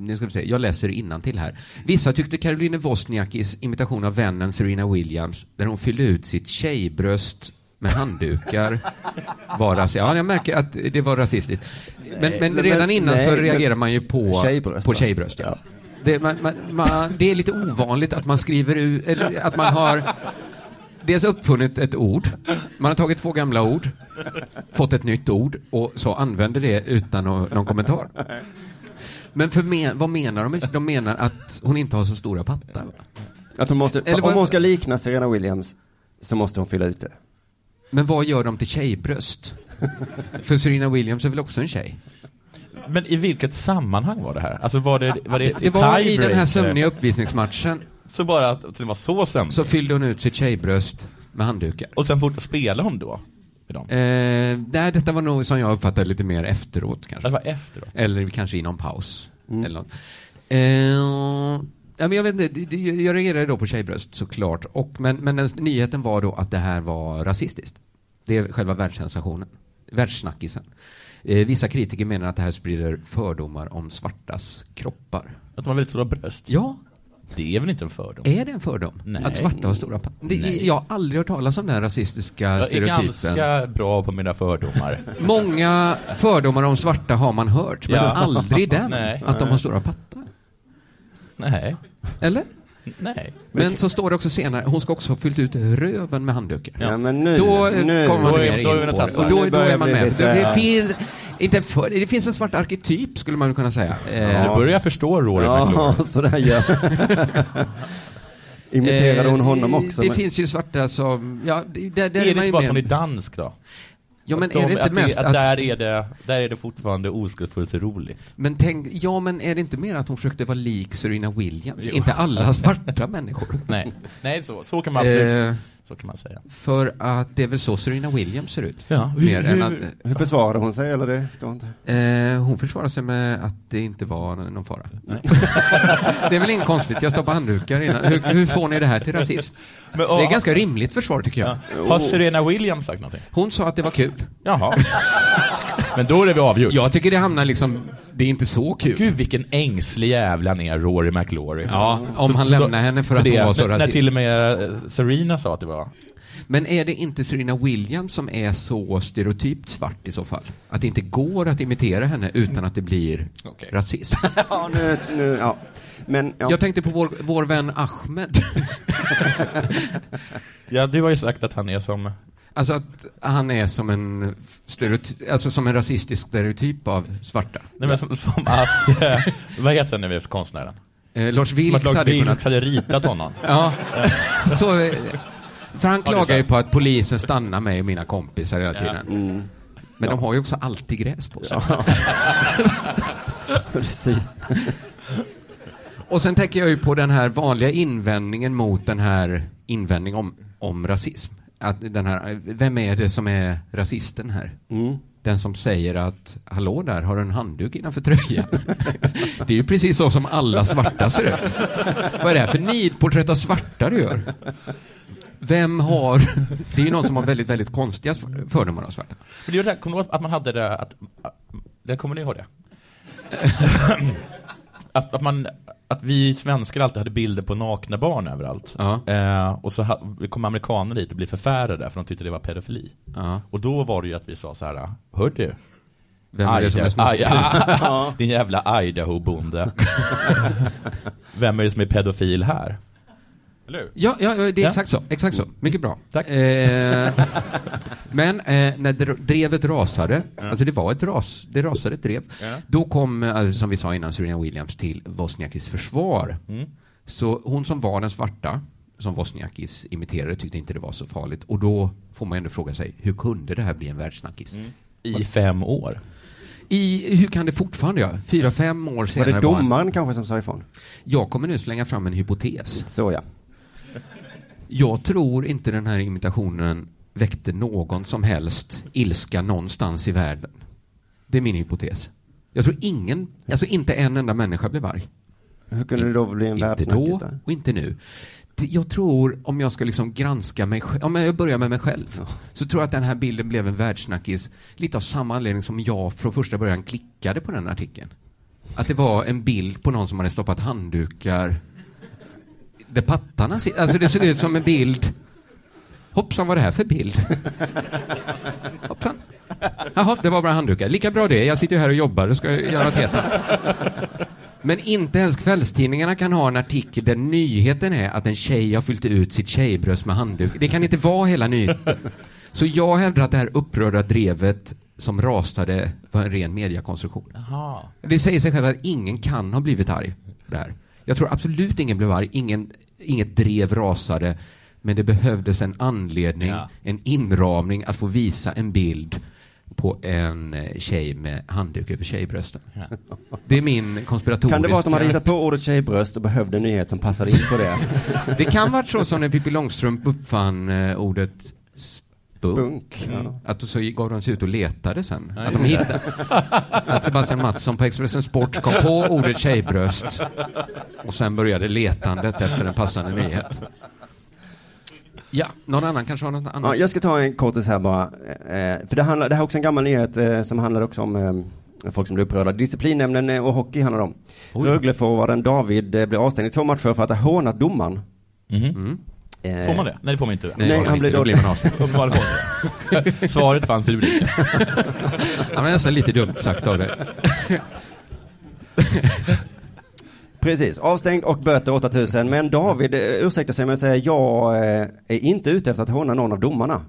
Speaker 3: nu ska vi se, jag läser till här. Vissa tyckte Caroline Wozniakis imitation av vännen Serena Williams, där hon fyllde ut sitt tjejbröst med handdukar, var rasistiskt. Ja, jag märker att det var rasistiskt. Men, men
Speaker 2: men-
Speaker 3: redan innan
Speaker 2: nej,
Speaker 3: så reagerar man ju på
Speaker 2: Tjejbröst,
Speaker 3: på tjejbröst. Ja.
Speaker 2: Ja.
Speaker 3: Det, man, man, man, det är lite ovanligt att man skriver ut, eller att man har dels uppfunnit ett ord. Man har tagit två gamla ord, fått ett nytt ord och så använder det utan nå- någon kommentar. Men för men, vad menar de? De menar att hon inte har så stora pattar. va?
Speaker 2: Att hon måste,
Speaker 3: Eller
Speaker 2: om hon ska likna Serena Williams så måste hon fylla ut det.
Speaker 3: Men vad gör de till tjejbröst? För Serena Williams är väl också en tjej?
Speaker 1: Men i vilket sammanhang var det här? Alltså var det, var det,
Speaker 3: Det var i den här sömniga uppvisningsmatchen
Speaker 1: Så bara att det var så sömnig?
Speaker 3: så fyllde hon ut sitt tjejbröst med handdukar.
Speaker 1: Och sen fort spelade hon då? Med dem?
Speaker 3: Eh, nej, detta var nog som jag uppfattade lite mer efteråt kanske.
Speaker 1: Det var efteråt?
Speaker 3: Eller kanske i någon paus.
Speaker 2: Mm.
Speaker 3: Eller något. Eh, ja, men jag, vet inte, det- det- jag reagerade då på tjejbröst såklart. Och, men, men den, nyheten var då att det här var rasistiskt. Det är själva världssensationen. Världssnackisen. Eh, vissa kritiker menar att det här sprider fördomar om svartas kroppar.
Speaker 1: Att de har väldigt stora bröst?
Speaker 3: Ja,
Speaker 1: Det är väl inte en fördom?
Speaker 3: är det en fördom?
Speaker 1: Nej.
Speaker 3: Att svarta har stora det. Jag har aldrig hört talas om den rasistiska
Speaker 1: Jag är
Speaker 3: stereotypen.
Speaker 1: ganska bra på mina fördomar.
Speaker 3: Många fördomar om svarta har man hört, men
Speaker 1: Ja.
Speaker 3: aldrig den.
Speaker 1: Nej.
Speaker 3: Att de har stora pattar.
Speaker 1: Nej.
Speaker 3: Eller?
Speaker 1: Nej.
Speaker 3: Men så står det också senare, hon ska också ha fyllt ut röven med handdukar.
Speaker 2: Ja, men nu,
Speaker 3: Då eh,
Speaker 2: nu.
Speaker 3: kommer man
Speaker 1: Då är-
Speaker 3: mer
Speaker 1: då är
Speaker 3: in på det. Och då, då är man med.
Speaker 2: lite-
Speaker 3: Det, det, finns, inte för, det finns en svart arketyp, skulle man kunna säga. Eh,
Speaker 1: Nu börjar jag förstå Rory.
Speaker 2: Ja, så där gör Imiterade hon
Speaker 3: eh,
Speaker 2: honom också?
Speaker 3: Det
Speaker 2: men-
Speaker 3: finns ju svarta som, ja, det, där, där
Speaker 1: Är det inte bara att hon är dansk då?
Speaker 3: Ja, men
Speaker 1: Att
Speaker 3: är
Speaker 1: de-
Speaker 3: det inte mest
Speaker 1: att,
Speaker 3: att...
Speaker 1: där, är det, där är det fortfarande oskuldsfullt roligt?
Speaker 3: Men tänk, ja men är det inte mer att hon försökte vara lik Serena Williams?
Speaker 1: Jo.
Speaker 3: Inte alla svarta människor.
Speaker 1: Nej, nej så, så kan man absolut,
Speaker 3: Eh,
Speaker 1: så kan man säga.
Speaker 3: för att det är väl så Serena Williams ser ut.
Speaker 1: Ja.
Speaker 3: Mer än att,
Speaker 2: Hur försvarade hon sig eller det står inte?
Speaker 3: eh, hon försvarar sig med att det inte var någon fara. det är väl inget konstigt, jag stoppar handdukar innan. Hur, hur får ni det här till rasism?
Speaker 1: Men,
Speaker 3: Det är
Speaker 1: och-
Speaker 3: ganska rimligt försvar tycker jag.
Speaker 1: ja. Har Serena Williams sagt någonting?
Speaker 3: Hon sa att det var kul.
Speaker 1: Jaha. Men då är det vi avgjort.
Speaker 3: Jag tycker det hamnar liksom, det är inte så kul.
Speaker 1: Gud vilken ängslig jävla han är, Rory McIlroy.
Speaker 3: Ja, om han lämnar henne för att
Speaker 1: det,
Speaker 3: hon var så
Speaker 1: när, när till och med eh, Serena sa att det var...
Speaker 3: Men är det inte Serena Williams som är så stereotypt svart i så fall? Att det inte går att imitera henne utan att det blir
Speaker 1: Okej.
Speaker 3: rasism?
Speaker 2: Ja, nu, nu, ja. Men, ja.
Speaker 3: Jag tänkte på vår, vår vän Ahmed.
Speaker 1: Ja, du har ju sagt att han är som...
Speaker 3: Alltså att han är som en, stereoty- alltså som en rasistisk stereotyp av svarta.
Speaker 1: Nej, men som, som att... Eh, vad heter den nu konstnären?
Speaker 3: Eh, Lars Vilks
Speaker 1: Lars
Speaker 3: hade
Speaker 1: Vilks
Speaker 3: kunnat...
Speaker 1: hade ritat honom.
Speaker 3: Ja, så... eh, För han klagar ju på att polisen stannar mig och mina kompisar hela
Speaker 1: Ja.
Speaker 3: tiden.
Speaker 2: Mm.
Speaker 3: Men de har ju också alltid gräs på sig.
Speaker 2: Precis.
Speaker 3: Och sen tänker jag ju på den här vanliga invändningen mot den här invändningen om, om rasism. Att den här, vem är det som är rasisten här?
Speaker 2: Mm.
Speaker 3: Den som säger att hallå där, har du en handduk innanför tröjan? det är ju precis så som alla svarta ser ut. Vad är det här för nidporträtt av svarta du gör? Vem har... Det är ju någon som har väldigt, väldigt konstiga fördomar av svarta.
Speaker 1: Men det är det kommer du ihåg att man hade det, att, det kommer ni ihåg det? att, att, man, att vi svenskar alltid hade bilder på nakna barn överallt.
Speaker 3: Ja.
Speaker 1: Eh, och så kom amerikaner dit och blev förfärade för de tyckte det var pedofili.
Speaker 3: Ja.
Speaker 1: Och då var det ju att vi sa så här, hör du?
Speaker 3: Vem är det som är snuskig?
Speaker 1: Din jävla Idaho-bonde. Vem är det som är pedofil här? Eller hur?
Speaker 3: Ja, ja, det är
Speaker 1: Ja.
Speaker 3: exakt så. Exakt så. Mycket bra.
Speaker 1: Tack.
Speaker 3: Eh, men eh, när dr- drevet rasade, alltså det var ett ras, det rasade ett drev,
Speaker 1: Ja.
Speaker 3: då kom, eh, som vi sa innan, Serena Williams till Wozniakis försvar.
Speaker 1: Mm.
Speaker 3: Så hon som var den svarta, som Wozniakis imiterade, tyckte inte det var så farligt. Och då får man ändå fråga sig, hur kunde det här bli en världssnackis?
Speaker 1: I fem år.
Speaker 3: I, hur kan det fortfarande, ja, fyra, fem år
Speaker 2: Var
Speaker 3: senare
Speaker 2: det
Speaker 3: var han-
Speaker 2: domaren kanske som sa ifrån?
Speaker 3: Jag kommer nu slänga fram en hypotes.
Speaker 2: Så ja.
Speaker 3: Jag tror inte den här imitationen väckte någon som helst ilska någonstans i världen. Det är min hypotes. Jag tror ingen, alltså inte en enda människa blev arg.
Speaker 2: Hur kunde det då bli en
Speaker 3: Inte
Speaker 2: världssnackis
Speaker 3: då och inte nu. Jag tror, om jag ska liksom granska mig själv, om jag börjar med mig själv,
Speaker 2: Ja.
Speaker 3: så tror jag att den här bilden blev en världssnackis lite av samma anledning som jag från första början klickade på den artikeln. Att det var en bild på någon som hade stoppat handdukar där pattarna sitter. Alltså det såg ut som en bild Hoppsan, vad är det här för bild? Hoppsan. Jaha, det var bara handdukar. Lika bra det. Jag sitter ju här och jobbar och ska göra något helt annat. Men inte ens kvällstidningarna kan ha en artikel där nyheten är att en tjej har fyllt ut sitt tjejbröst med handduk. Det kan inte vara hela nyheten. Så jag hävdar att det här upprörda drevet som rasade var en ren mediakonstruktion.
Speaker 1: Jaha.
Speaker 3: Det säger sig själv att ingen kan ha blivit arg här. Jag tror absolut ingen blev arg, ingen, inget drev rasade, men det behövdes en anledning,
Speaker 1: Ja.
Speaker 3: en inramning att få visa en bild på en eh, tjej med handduk över tjejbrösten. Det är min konspiratoriska...
Speaker 2: Kan det vara att de hade hittat på ordet tjejbröst och behövde en nyhet som passade in på det?
Speaker 3: Det kan vara så som när Pippi Långstrump uppfann eh, ordet spunk.
Speaker 2: Spunk. Ja.
Speaker 3: Att så gav de sig ut och letade sen. att de hittade. Att Sebastian Mattsson på Expressen Sport kom på ordet tjejbröst. Och sen började letandet efter en passande nyhet. Ja, någon annan kanske har något
Speaker 2: Ja,
Speaker 3: annat?
Speaker 2: jag ska ta en kortis här bara. Eh, för det, handlar, det här är också en gammal nyhet eh, som handlar också om eh, folk som blir upprörda. Disciplinnämnden eh, och hockey handlar det om. Rögleforwarden David eh, blev avstängd i två matcher för att ha hånat domaren.
Speaker 1: Mhm.
Speaker 3: Mm.
Speaker 2: Eh,
Speaker 1: Får man det? Nej, det får man inte.
Speaker 2: Nej,
Speaker 3: var
Speaker 2: han blev
Speaker 3: Då blir man avstängd.
Speaker 1: Svaret fanns i rubriken.
Speaker 3: Han var nästan lite dumt sagt av det.
Speaker 2: Precis, avstängd och böter 8000. Men David eh, ursäktar sig med att säga jag eh, är inte ute efter att håna någon av domarna.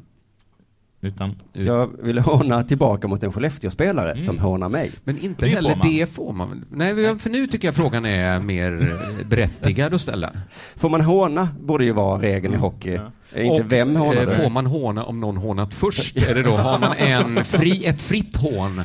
Speaker 1: Utan,
Speaker 2: Jag vill håna tillbaka mot en Skellefteå-spelare som hånar mig.
Speaker 3: Men inte
Speaker 1: Det får
Speaker 3: heller
Speaker 1: man.
Speaker 3: det får man väl? Nej, för nu tycker jag frågan är mer berättigad att ställa.
Speaker 2: Får man håna borde ju vara regeln i hockey. Eh, Inte
Speaker 3: Och,
Speaker 2: vem hånar
Speaker 3: eh. Får man håna om någon hånat först? Är det då, har man en fri, ett fritt hån?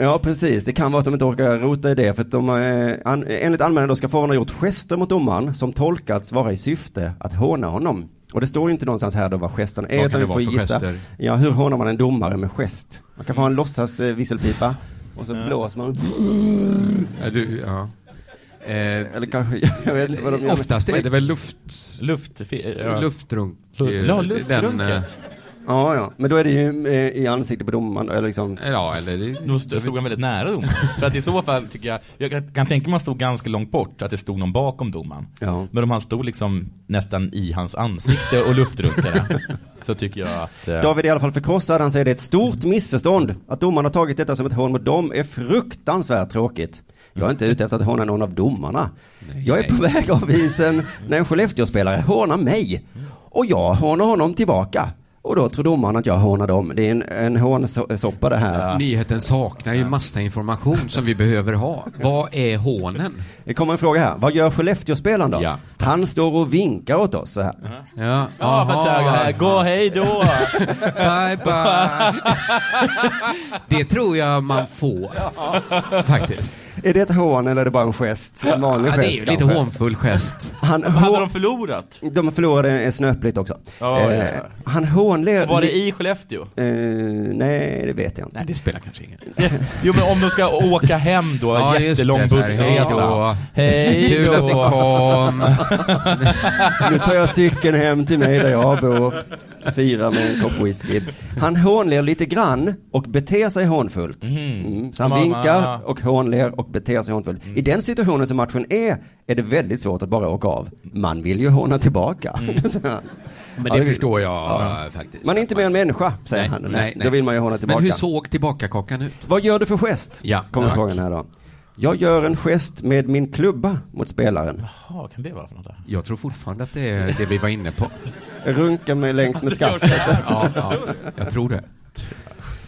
Speaker 2: Ja, precis. Det kan vara att de inte orkar rota i det. För att de, eh, an, enligt anmälaren då ska föraren ha gjort gester mot domaren som tolkats vara i syfte att håna honom. Och det står ju inte någonstans här då vad gesten är.
Speaker 3: Vad
Speaker 2: utan
Speaker 3: kan det
Speaker 2: vi får
Speaker 3: vara för
Speaker 2: gissa.
Speaker 3: gester?
Speaker 2: Ja, hur hånar man en domare med gest? Man kan få en låtsas eh, visselpipa. Och så blåser man.
Speaker 3: Ja, du, ja. Eh,
Speaker 2: Eller kanske, jag vet inte vad de gör.
Speaker 3: oftast är det väl luft,
Speaker 1: luft... Ja.
Speaker 3: luftrunk.
Speaker 1: Ja,
Speaker 3: eh, den,
Speaker 1: luftrunket.
Speaker 2: Ja, ja. Men då är det ju eh, i ansiktet på domaren. Eller liksom.
Speaker 3: Ja, eller... det-
Speaker 1: Då st- stod han väldigt nära domaren. För att i så fall tycker jag, jag kan, tänka mig att man stod ganska långt bort, att det stod någon bakom domaren.
Speaker 2: Ja.
Speaker 1: Men om han stod liksom nästan i hans ansikte och luftrunkade, så tycker jag att... eh,
Speaker 2: David är i alla fall förkrossad. Han säger det är ett stort missförstånd. Att domaren har tagit detta som ett hån mot dem är fruktansvärt tråkigt. Jag är inte ute efter att håna någon av domarna. Jag är på väg av isen när en Skellefteå-spelare hånar mig. Och jag hånar honom tillbaka. Och då tror domaren att jag hånar dem. Det är en, en hånsoppa det här.
Speaker 3: Nyheten saknar ju massa information som vi behöver ha. Vad är hånen?
Speaker 2: Det kommer en fråga här. Vad gör Skellefteå-spelaren då?
Speaker 3: Ja.
Speaker 2: Han står och vinkar åt oss så här.
Speaker 3: Ja,
Speaker 1: Ja, för att säga, gå hej då!
Speaker 3: Bye bye. Det tror jag man får. Faktiskt.
Speaker 2: Är det ett hån eller är det bara en gest? En vanlig
Speaker 3: Ja, det är
Speaker 2: gest
Speaker 3: ju lite
Speaker 2: kanske?
Speaker 3: hånfull gest.
Speaker 2: Han,
Speaker 1: Hade
Speaker 2: hå-
Speaker 1: de förlorat?
Speaker 2: de förlorade snöpligt också.
Speaker 1: Ja,
Speaker 2: eh,
Speaker 1: ja, ja.
Speaker 2: Han hånler...
Speaker 1: Var det i Skellefteå?
Speaker 2: Eh, nej, det vet jag inte.
Speaker 3: Nej, det spelar kanske ingen
Speaker 1: Jo men om de ska åka hem då,
Speaker 3: Ja,
Speaker 1: jättelång
Speaker 3: här, hej
Speaker 1: bussresa.
Speaker 3: då.
Speaker 1: Hej
Speaker 3: Kul att ni kom.
Speaker 2: Nu tar jag cykeln hem till mig där jag bor. Firar med en kopp whisky. Han hånler lite grann och beter sig hånfullt. Mm. Så han
Speaker 1: Mamma.
Speaker 2: vinkar och hånler och beter sig hånfullt. I den situationen som matchen är, är det väldigt svårt att bara åka av. Man vill ju håna tillbaka. Så,
Speaker 3: Men
Speaker 2: Ja,
Speaker 3: det förstår jag faktiskt.
Speaker 2: man är inte mer än människa, säger
Speaker 3: Nej,
Speaker 2: han.
Speaker 3: nej, nej.
Speaker 2: Då vill man ju håna tillbaka.
Speaker 3: Men hur såg tillbakakakan ut?
Speaker 2: Vad gör du för gest?
Speaker 3: Ja,
Speaker 2: Kommer frågan här då. Jag gör en gest med min klubba mot spelaren.
Speaker 1: Jaha, kan det vara för något? där?
Speaker 3: Jag tror fortfarande att det är det vi var inne på.
Speaker 2: Runka mig längs med skaffet.
Speaker 3: Ja, ja, jag tror det.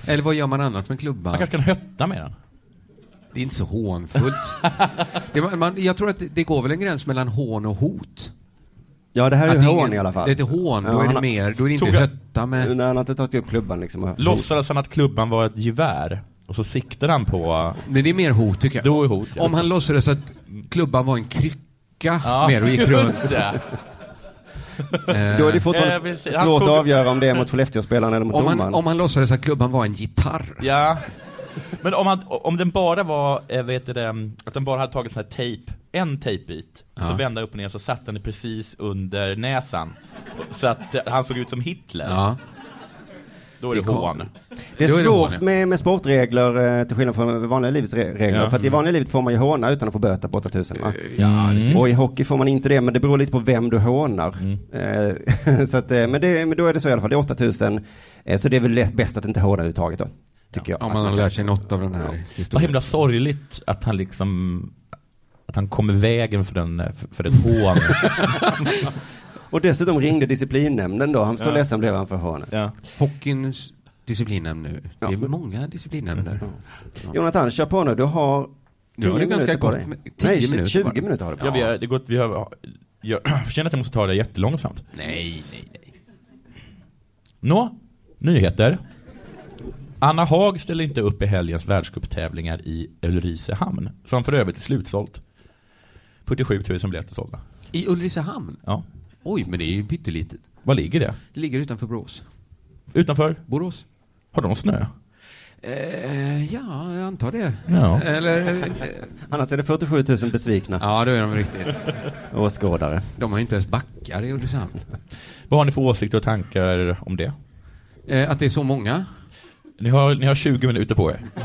Speaker 3: Eller vad gör man annars med
Speaker 1: Man
Speaker 3: klubban?
Speaker 1: kanske kan hötta med den?
Speaker 3: Det är inte så hånfullt. Det, man, man, jag tror att det, det går väl en gräns mellan hån och hot.
Speaker 2: Ja, det här är ju hån
Speaker 3: ingen-
Speaker 2: i alla fall.
Speaker 3: Det är inte hån, då
Speaker 2: Ja,
Speaker 3: är det mer, då är det inte hötta med...
Speaker 2: Han har inte tagit upp klubban liksom.
Speaker 1: Låtsades han att klubban var ett gevär? Och så siktade han på...
Speaker 3: Nej, det är mer hot tycker jag.
Speaker 1: Då är hot. ja.
Speaker 3: Om han låtsades att klubban var en krycka
Speaker 1: Ja,
Speaker 3: mer och gick runt.
Speaker 2: Då är det fortfarande
Speaker 1: Eh. Han
Speaker 2: svårt
Speaker 1: tog-
Speaker 2: att avgöra om det är mot Skellefteå-spelaren eller mot
Speaker 3: Om han,
Speaker 2: domaren.
Speaker 3: om han låtsades att klubban var en gitarr.
Speaker 1: Ja. Men om, man, om den bara var, eh, vet du det, att den bara hade tagit sån här tejp, en tejpbit, och så
Speaker 3: Ja.
Speaker 1: vände upp och ner så satt den precis under näsan. Så att eh, han såg ut som Hitler.
Speaker 3: Ja.
Speaker 1: Då är det
Speaker 3: Det
Speaker 1: hån.
Speaker 2: Det är
Speaker 3: är det
Speaker 2: svårt
Speaker 3: ja.
Speaker 2: med, med sportregler eh, till skillnad från vanliga livets re- regler.
Speaker 1: Ja.
Speaker 2: För att i vanliga livet får man ju håna utan att få böter på 8000 va?
Speaker 3: Ja, det
Speaker 2: Och i hockey får man inte det, men det beror lite på vem du hånar. Eh, så att, eh, men, det, men då är det så i alla fall, det är 8000. Eh, så det är väl bäst att inte håna överhuvudtaget då. Tycker jag.
Speaker 3: Om man har lärt sig något av den här
Speaker 1: Vad
Speaker 3: historien.
Speaker 1: himla sorgligt att han liksom att han kom i vägen för, en, för- för ett hån.
Speaker 2: Och dessutom ringde disciplinnämnden då, han, så ledsen blev han för hånet.
Speaker 1: ja.
Speaker 3: Hockeyns disciplinnämnd nu. Det är
Speaker 2: Ja.
Speaker 3: många disciplinnämnder.
Speaker 2: Jonathan, kör på nu, du har
Speaker 3: Nu
Speaker 2: 10
Speaker 3: har
Speaker 2: minuter
Speaker 3: ganska
Speaker 2: på
Speaker 3: gott
Speaker 2: dig.
Speaker 3: med- 10
Speaker 2: Nej,
Speaker 3: minuter
Speaker 2: 20
Speaker 3: bara.
Speaker 2: minuter har du på
Speaker 1: Ja,
Speaker 2: dig.
Speaker 1: vi har, det vi har, jag känner att jag måste ta det jättelångsamt.
Speaker 3: Nej, nej, nej.
Speaker 1: Nå, nyheter. Anna Haag ställer inte upp i helgens världscuptävlingar i Ulricehamn, som för övrigt är slutsålt. 47 000 biljetter sålda.
Speaker 3: I Ulricehamn?
Speaker 1: Ja.
Speaker 3: Oj, men det är ju pyttelitet.
Speaker 1: Var ligger det?
Speaker 3: Det ligger utanför Borås.
Speaker 1: Utanför?
Speaker 3: Borås?
Speaker 1: Har de snö?
Speaker 3: Eh, ja, jag antar det.
Speaker 1: Ja.
Speaker 3: Eller, eh,
Speaker 2: Annars är det 47 000 besvikna
Speaker 3: ja, det är de riktigt.
Speaker 2: åskådare.
Speaker 3: De har ju inte ens backar i Ulricehamn.
Speaker 1: Vad har ni för åsikter och tankar om det?
Speaker 3: Eh, att det är så många?
Speaker 1: Ni har, ni har 20 minuter på er.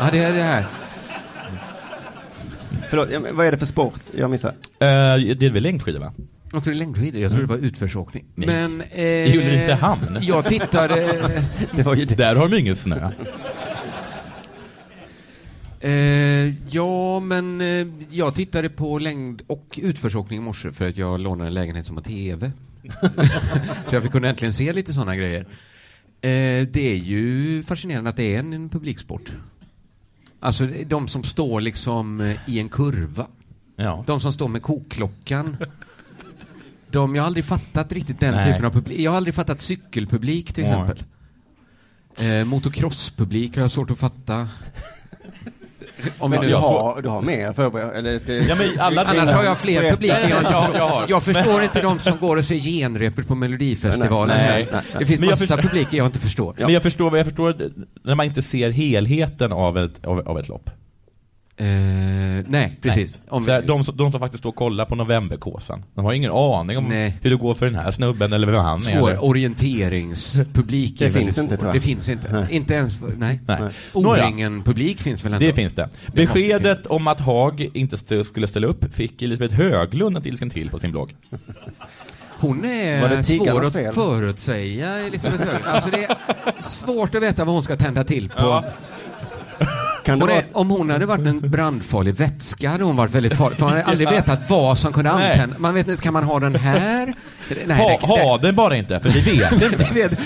Speaker 3: Ja, det är det här.
Speaker 2: Förlåt, ja, men vad är det för sport? Jag missar.
Speaker 1: Eh, det är väl längdskidor va?
Speaker 3: Alltså det är längdskidor, jag trodde det var utförsåkning.
Speaker 1: Nej.
Speaker 3: Men... Eh,
Speaker 1: I Ulricehamn?
Speaker 3: Jag tittade...
Speaker 2: Det var ju det.
Speaker 1: Där har de ingen snö.
Speaker 3: Eh, ja, men eh, jag tittade på längd och utförsåkning i morse för att jag lånade en lägenhet som har TV. Så jag fick kunna äntligen se lite sådana grejer. Eh, det är ju fascinerande att det är en, en publiksport. Alltså de som står liksom eh, i en kurva.
Speaker 1: Ja.
Speaker 3: De som står med kokklockan. De, jag har aldrig fattat riktigt den
Speaker 1: Nej.
Speaker 3: typen av publik. Jag har aldrig fattat cykelpublik till
Speaker 1: Nej.
Speaker 3: exempel. Eh, motocrosspublik har jag svårt att fatta. Om vi
Speaker 2: Ja,
Speaker 3: nu
Speaker 2: du,
Speaker 1: jag
Speaker 2: har, du har mer förberett, eller ska
Speaker 1: Ja, men alla
Speaker 3: Annars har jag fler publiker jag
Speaker 1: Ja, jag har.
Speaker 3: Jag förstår inte de som går och ser genrepet på Melodifestivalen.
Speaker 1: Nej,
Speaker 3: här.
Speaker 1: nej,
Speaker 2: nej.
Speaker 3: Det finns
Speaker 1: Men jag
Speaker 3: massa
Speaker 1: förstår-
Speaker 3: publiker jag inte förstår.
Speaker 1: Men jag förstår, jag förstår när man inte ser helheten av ett, av, av ett lopp.
Speaker 3: Eh, nej, precis. Om,
Speaker 1: Så här, de, som, de som faktiskt står och kollar på novemberkåsan, de har ingen aning om
Speaker 3: Nej.
Speaker 1: hur det går för den här snubben eller vem han är.
Speaker 3: svår orienteringspublik
Speaker 2: Det finns inte,
Speaker 3: svår.
Speaker 2: tror jag.
Speaker 3: Det finns inte. Inte ens för, nej.
Speaker 1: Nej. Nåja,
Speaker 3: O-ringen-publik finns väl ändå?
Speaker 1: det finns det. Beskedet om att Haag inte st- skulle ställa upp fick Elisabeth Höglund en ilsken till på sin blogg.
Speaker 3: Hon är svår att
Speaker 2: fel?
Speaker 3: förutsäga, Elisabeth Höglund. Alltså det är svårt att veta vad hon ska tända till på.
Speaker 2: Kan det vara,
Speaker 3: om hon hade varit en brandfarlig vätska hade hon varit väldigt farlig. För man hade aldrig vetat vad som kunde
Speaker 1: Nej.
Speaker 3: antända. Man vet inte, kan man ha den här? Nej,
Speaker 1: Ha,
Speaker 3: det-
Speaker 1: ha det bara inte, för vi vet inte.
Speaker 3: vet,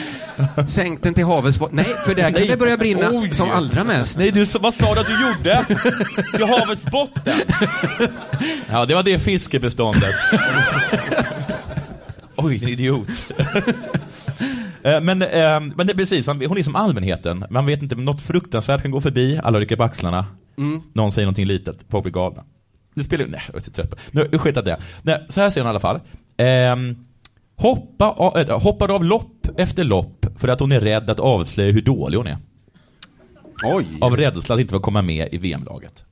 Speaker 3: Sänk den till havets botten. Nej, för där kan
Speaker 1: Nej.
Speaker 3: det börja brinna
Speaker 1: Oj.
Speaker 3: som allra mest.
Speaker 1: Nej, du, vad sa du att du gjorde? Till havets botten? Ja, det var det fiskebeståndet. Oj, en idiot. Eh, Men, eh, men det är precis, hon är som allmänheten. Man vet inte, något fruktansvärt kan gå förbi, alla rycker på axlarna. Någon säger någonting litet, folk blir galna. Det spelar nej, jag är så trött på Nu, skit att det. Nej, så här säger hon i alla fall. Ehm, hoppa, av, äh, hoppar av lopp efter lopp för att hon är rädd att avslöja hur dålig hon är.
Speaker 2: oj,
Speaker 1: Av rädsla att inte få komma med i VM-laget.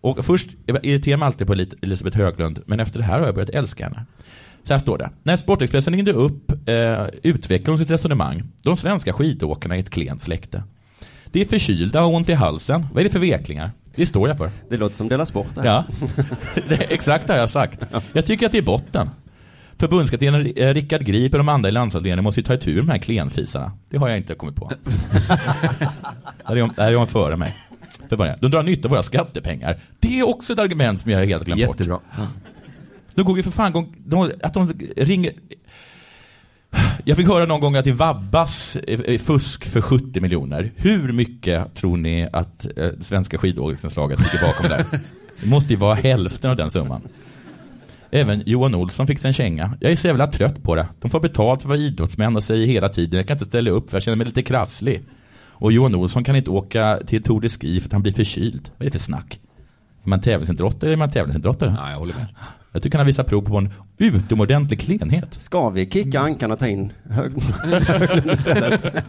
Speaker 1: Och först jag irriterar mig alltid på Elisabeth Höglund, men efter det här har jag börjat älska henne. Så här står det. När Sportexpressen ringde upp eh, utvecklade hon sitt resonemang. De svenska skidåkarna är ett klent släkte. Det är förkylda och ont i halsen. Vad är det för veklingar? Det står jag för.
Speaker 2: det låter som Della Sport.
Speaker 1: Ja, det, exakt har jag sagt. Jag tycker att det är botten. Förbundskaptenen eh, Rickard Grip och de andra i landsavdelningen måste ju ta itu med de här klenfisarna. Det har jag inte kommit på. Där är hon, där är hon före mig. De drar nytta av våra skattepengar. Det är också ett argument som jag helt glömt bort. De går ju för fan gång, de, att de ringer... Jag fick höra någon gång att det vabbas fusk för 70 miljoner. Hur mycket tror ni att eh, svenska skidåkningslaget ligger bakom där? Det måste ju vara hälften av den summan. Även Johan Olsson fick sig en känga. Jag är så jävla trött på det. De får betalt för att vara idrottsmän och säger hela tiden jag kan inte ställa upp för jag känner mig lite krasslig. Och Johan Olsson kan inte åka till Tour de Ski för att han blir förkyld. Vad är det för snack? Är man tävlingsidrottare eller är man tävlingsidrottare?
Speaker 3: Ja, jag håller med.
Speaker 1: Jag tycker han har visat prov på en utomordentlig klenhet.
Speaker 2: Ska vi kicka ankan och ta in Hög- Höglund istället?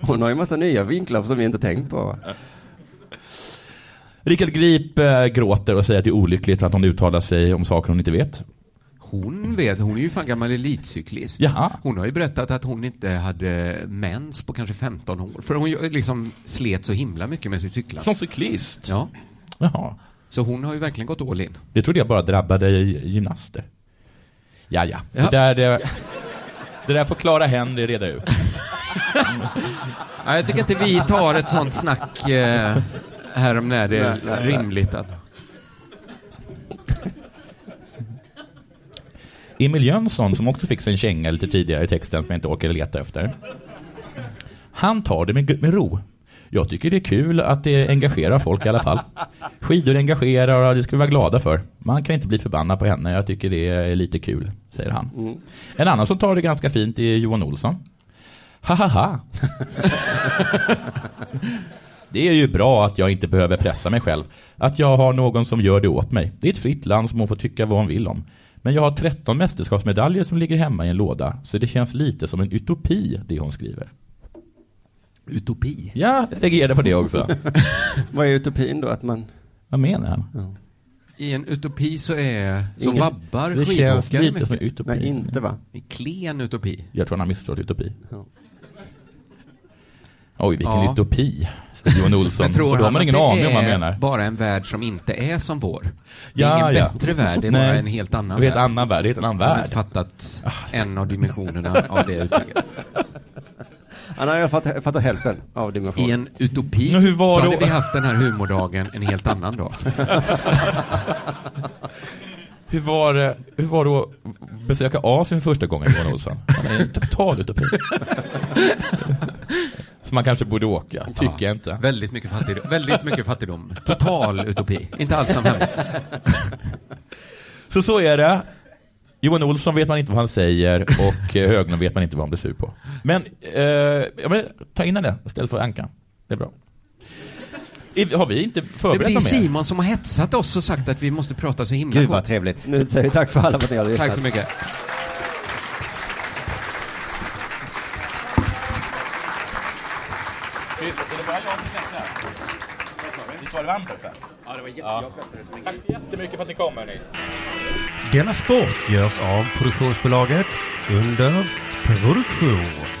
Speaker 2: Hon- har ju massa nya vinklar som vi inte tänkt på.
Speaker 1: Rickard Grip eh, gråter och säger att det är olyckligt att hon uttalar sig om saker hon inte vet.
Speaker 3: hon vet, hon är ju fan gammal elitcyklist.
Speaker 1: Jaha.
Speaker 3: Hon har ju berättat att hon inte hade mens på kanske 15 år. För hon liksom slet så himla mycket med sitt cyklar.
Speaker 1: Som cyklist?
Speaker 3: Ja.
Speaker 1: Jaha.
Speaker 3: Så hon har ju verkligen gått all in.
Speaker 1: Det trodde jag bara drabbade gymnaster. Ja, ja. Det, där, det, det där får Clara Henry reda ut.
Speaker 3: Ja, jag tycker inte vi tar ett sånt snack eh, här om när det är rimligt att...
Speaker 1: Emil Jönsson, som också fick sig en känga lite tidigare i texten som jag inte orkade leta efter. Han tar det med, med ro. Jag tycker det är kul att det engagerar folk i alla fall. Skidor engagerar och det ska vi vara glada för. Man kan inte bli förbannad på henne. Jag tycker det är lite kul, säger han. En annan som tar det ganska fint är Johan Olsson. Ha ha ha. Det är ju bra att jag inte behöver pressa mig själv. Att jag har någon som gör det åt mig. Det är ett fritt land som hon får tycka vad hon vill om. Men jag har 13 mästerskapsmedaljer som ligger hemma i en låda. Så det känns lite som en utopi, det hon skriver.
Speaker 2: Utopi.
Speaker 1: Ja, jag reagerade på det också.
Speaker 2: Vad är utopin då? Att man...
Speaker 1: Vad menar han?
Speaker 3: I en utopi så är... Så
Speaker 2: Ingen-
Speaker 3: vabbar
Speaker 1: Det känns lite som en
Speaker 3: mycket.
Speaker 1: utopi.
Speaker 2: Nej, inte va?
Speaker 3: En klen utopi.
Speaker 1: Jag tror han har missförstått utopi.
Speaker 2: Ja.
Speaker 1: Oj, vilken
Speaker 3: Ja.
Speaker 1: utopi. Johan Olsson.
Speaker 3: Men tror
Speaker 1: då har man
Speaker 3: att
Speaker 1: ingen
Speaker 3: det
Speaker 1: aning om vad han
Speaker 3: är
Speaker 1: menar.
Speaker 3: bara en värld som inte är som vår? Det är
Speaker 1: Ja,
Speaker 3: ingen
Speaker 1: ja.
Speaker 3: bättre värld, det är
Speaker 1: Nej.
Speaker 3: bara en helt annan
Speaker 1: Det är en
Speaker 3: värld.
Speaker 1: annan värld. Det är en annan
Speaker 3: Jag har
Speaker 1: värld.
Speaker 3: inte fattat en av dimensionerna av det uttrycket.
Speaker 2: Han har i alla fall fattat, fattat hälften av
Speaker 3: I
Speaker 2: dimensionen.
Speaker 3: en utopi
Speaker 1: Men hur var
Speaker 3: så
Speaker 1: då-
Speaker 3: hade vi haft den här humordagen en helt annan dag.
Speaker 1: Hur var det, hur var det att besöka Asien första gången, Johan Olsson? Han är en total utopi. Så man kanske borde åka, tycker jag inte.
Speaker 3: Väldigt mycket fattigdom. Väldigt mycket fattigdom. Total utopi. Inte alls som hemma.
Speaker 1: Så så är det. Johan Olsson vet man inte vad han säger och eh, Höglund vet man inte vad han blir sur på. Men, eh, ja, men ta in det istället för Ankan. Det är bra. I- Har vi inte
Speaker 3: Det är
Speaker 1: förberett något mer?
Speaker 3: Simon som har hetsat oss och sagt att vi måste prata så himla
Speaker 2: Gud vad
Speaker 3: kort.
Speaker 2: trevligt. Nu säger vi tack för alla för att ni har lyssnat.
Speaker 3: Tack så mycket.
Speaker 1: Var det varmt uppe? Ja, det var jätte... Tack så jättemycket för att ni kom hörni.
Speaker 4: Denna sport görs av produktionsbolaget under produktion.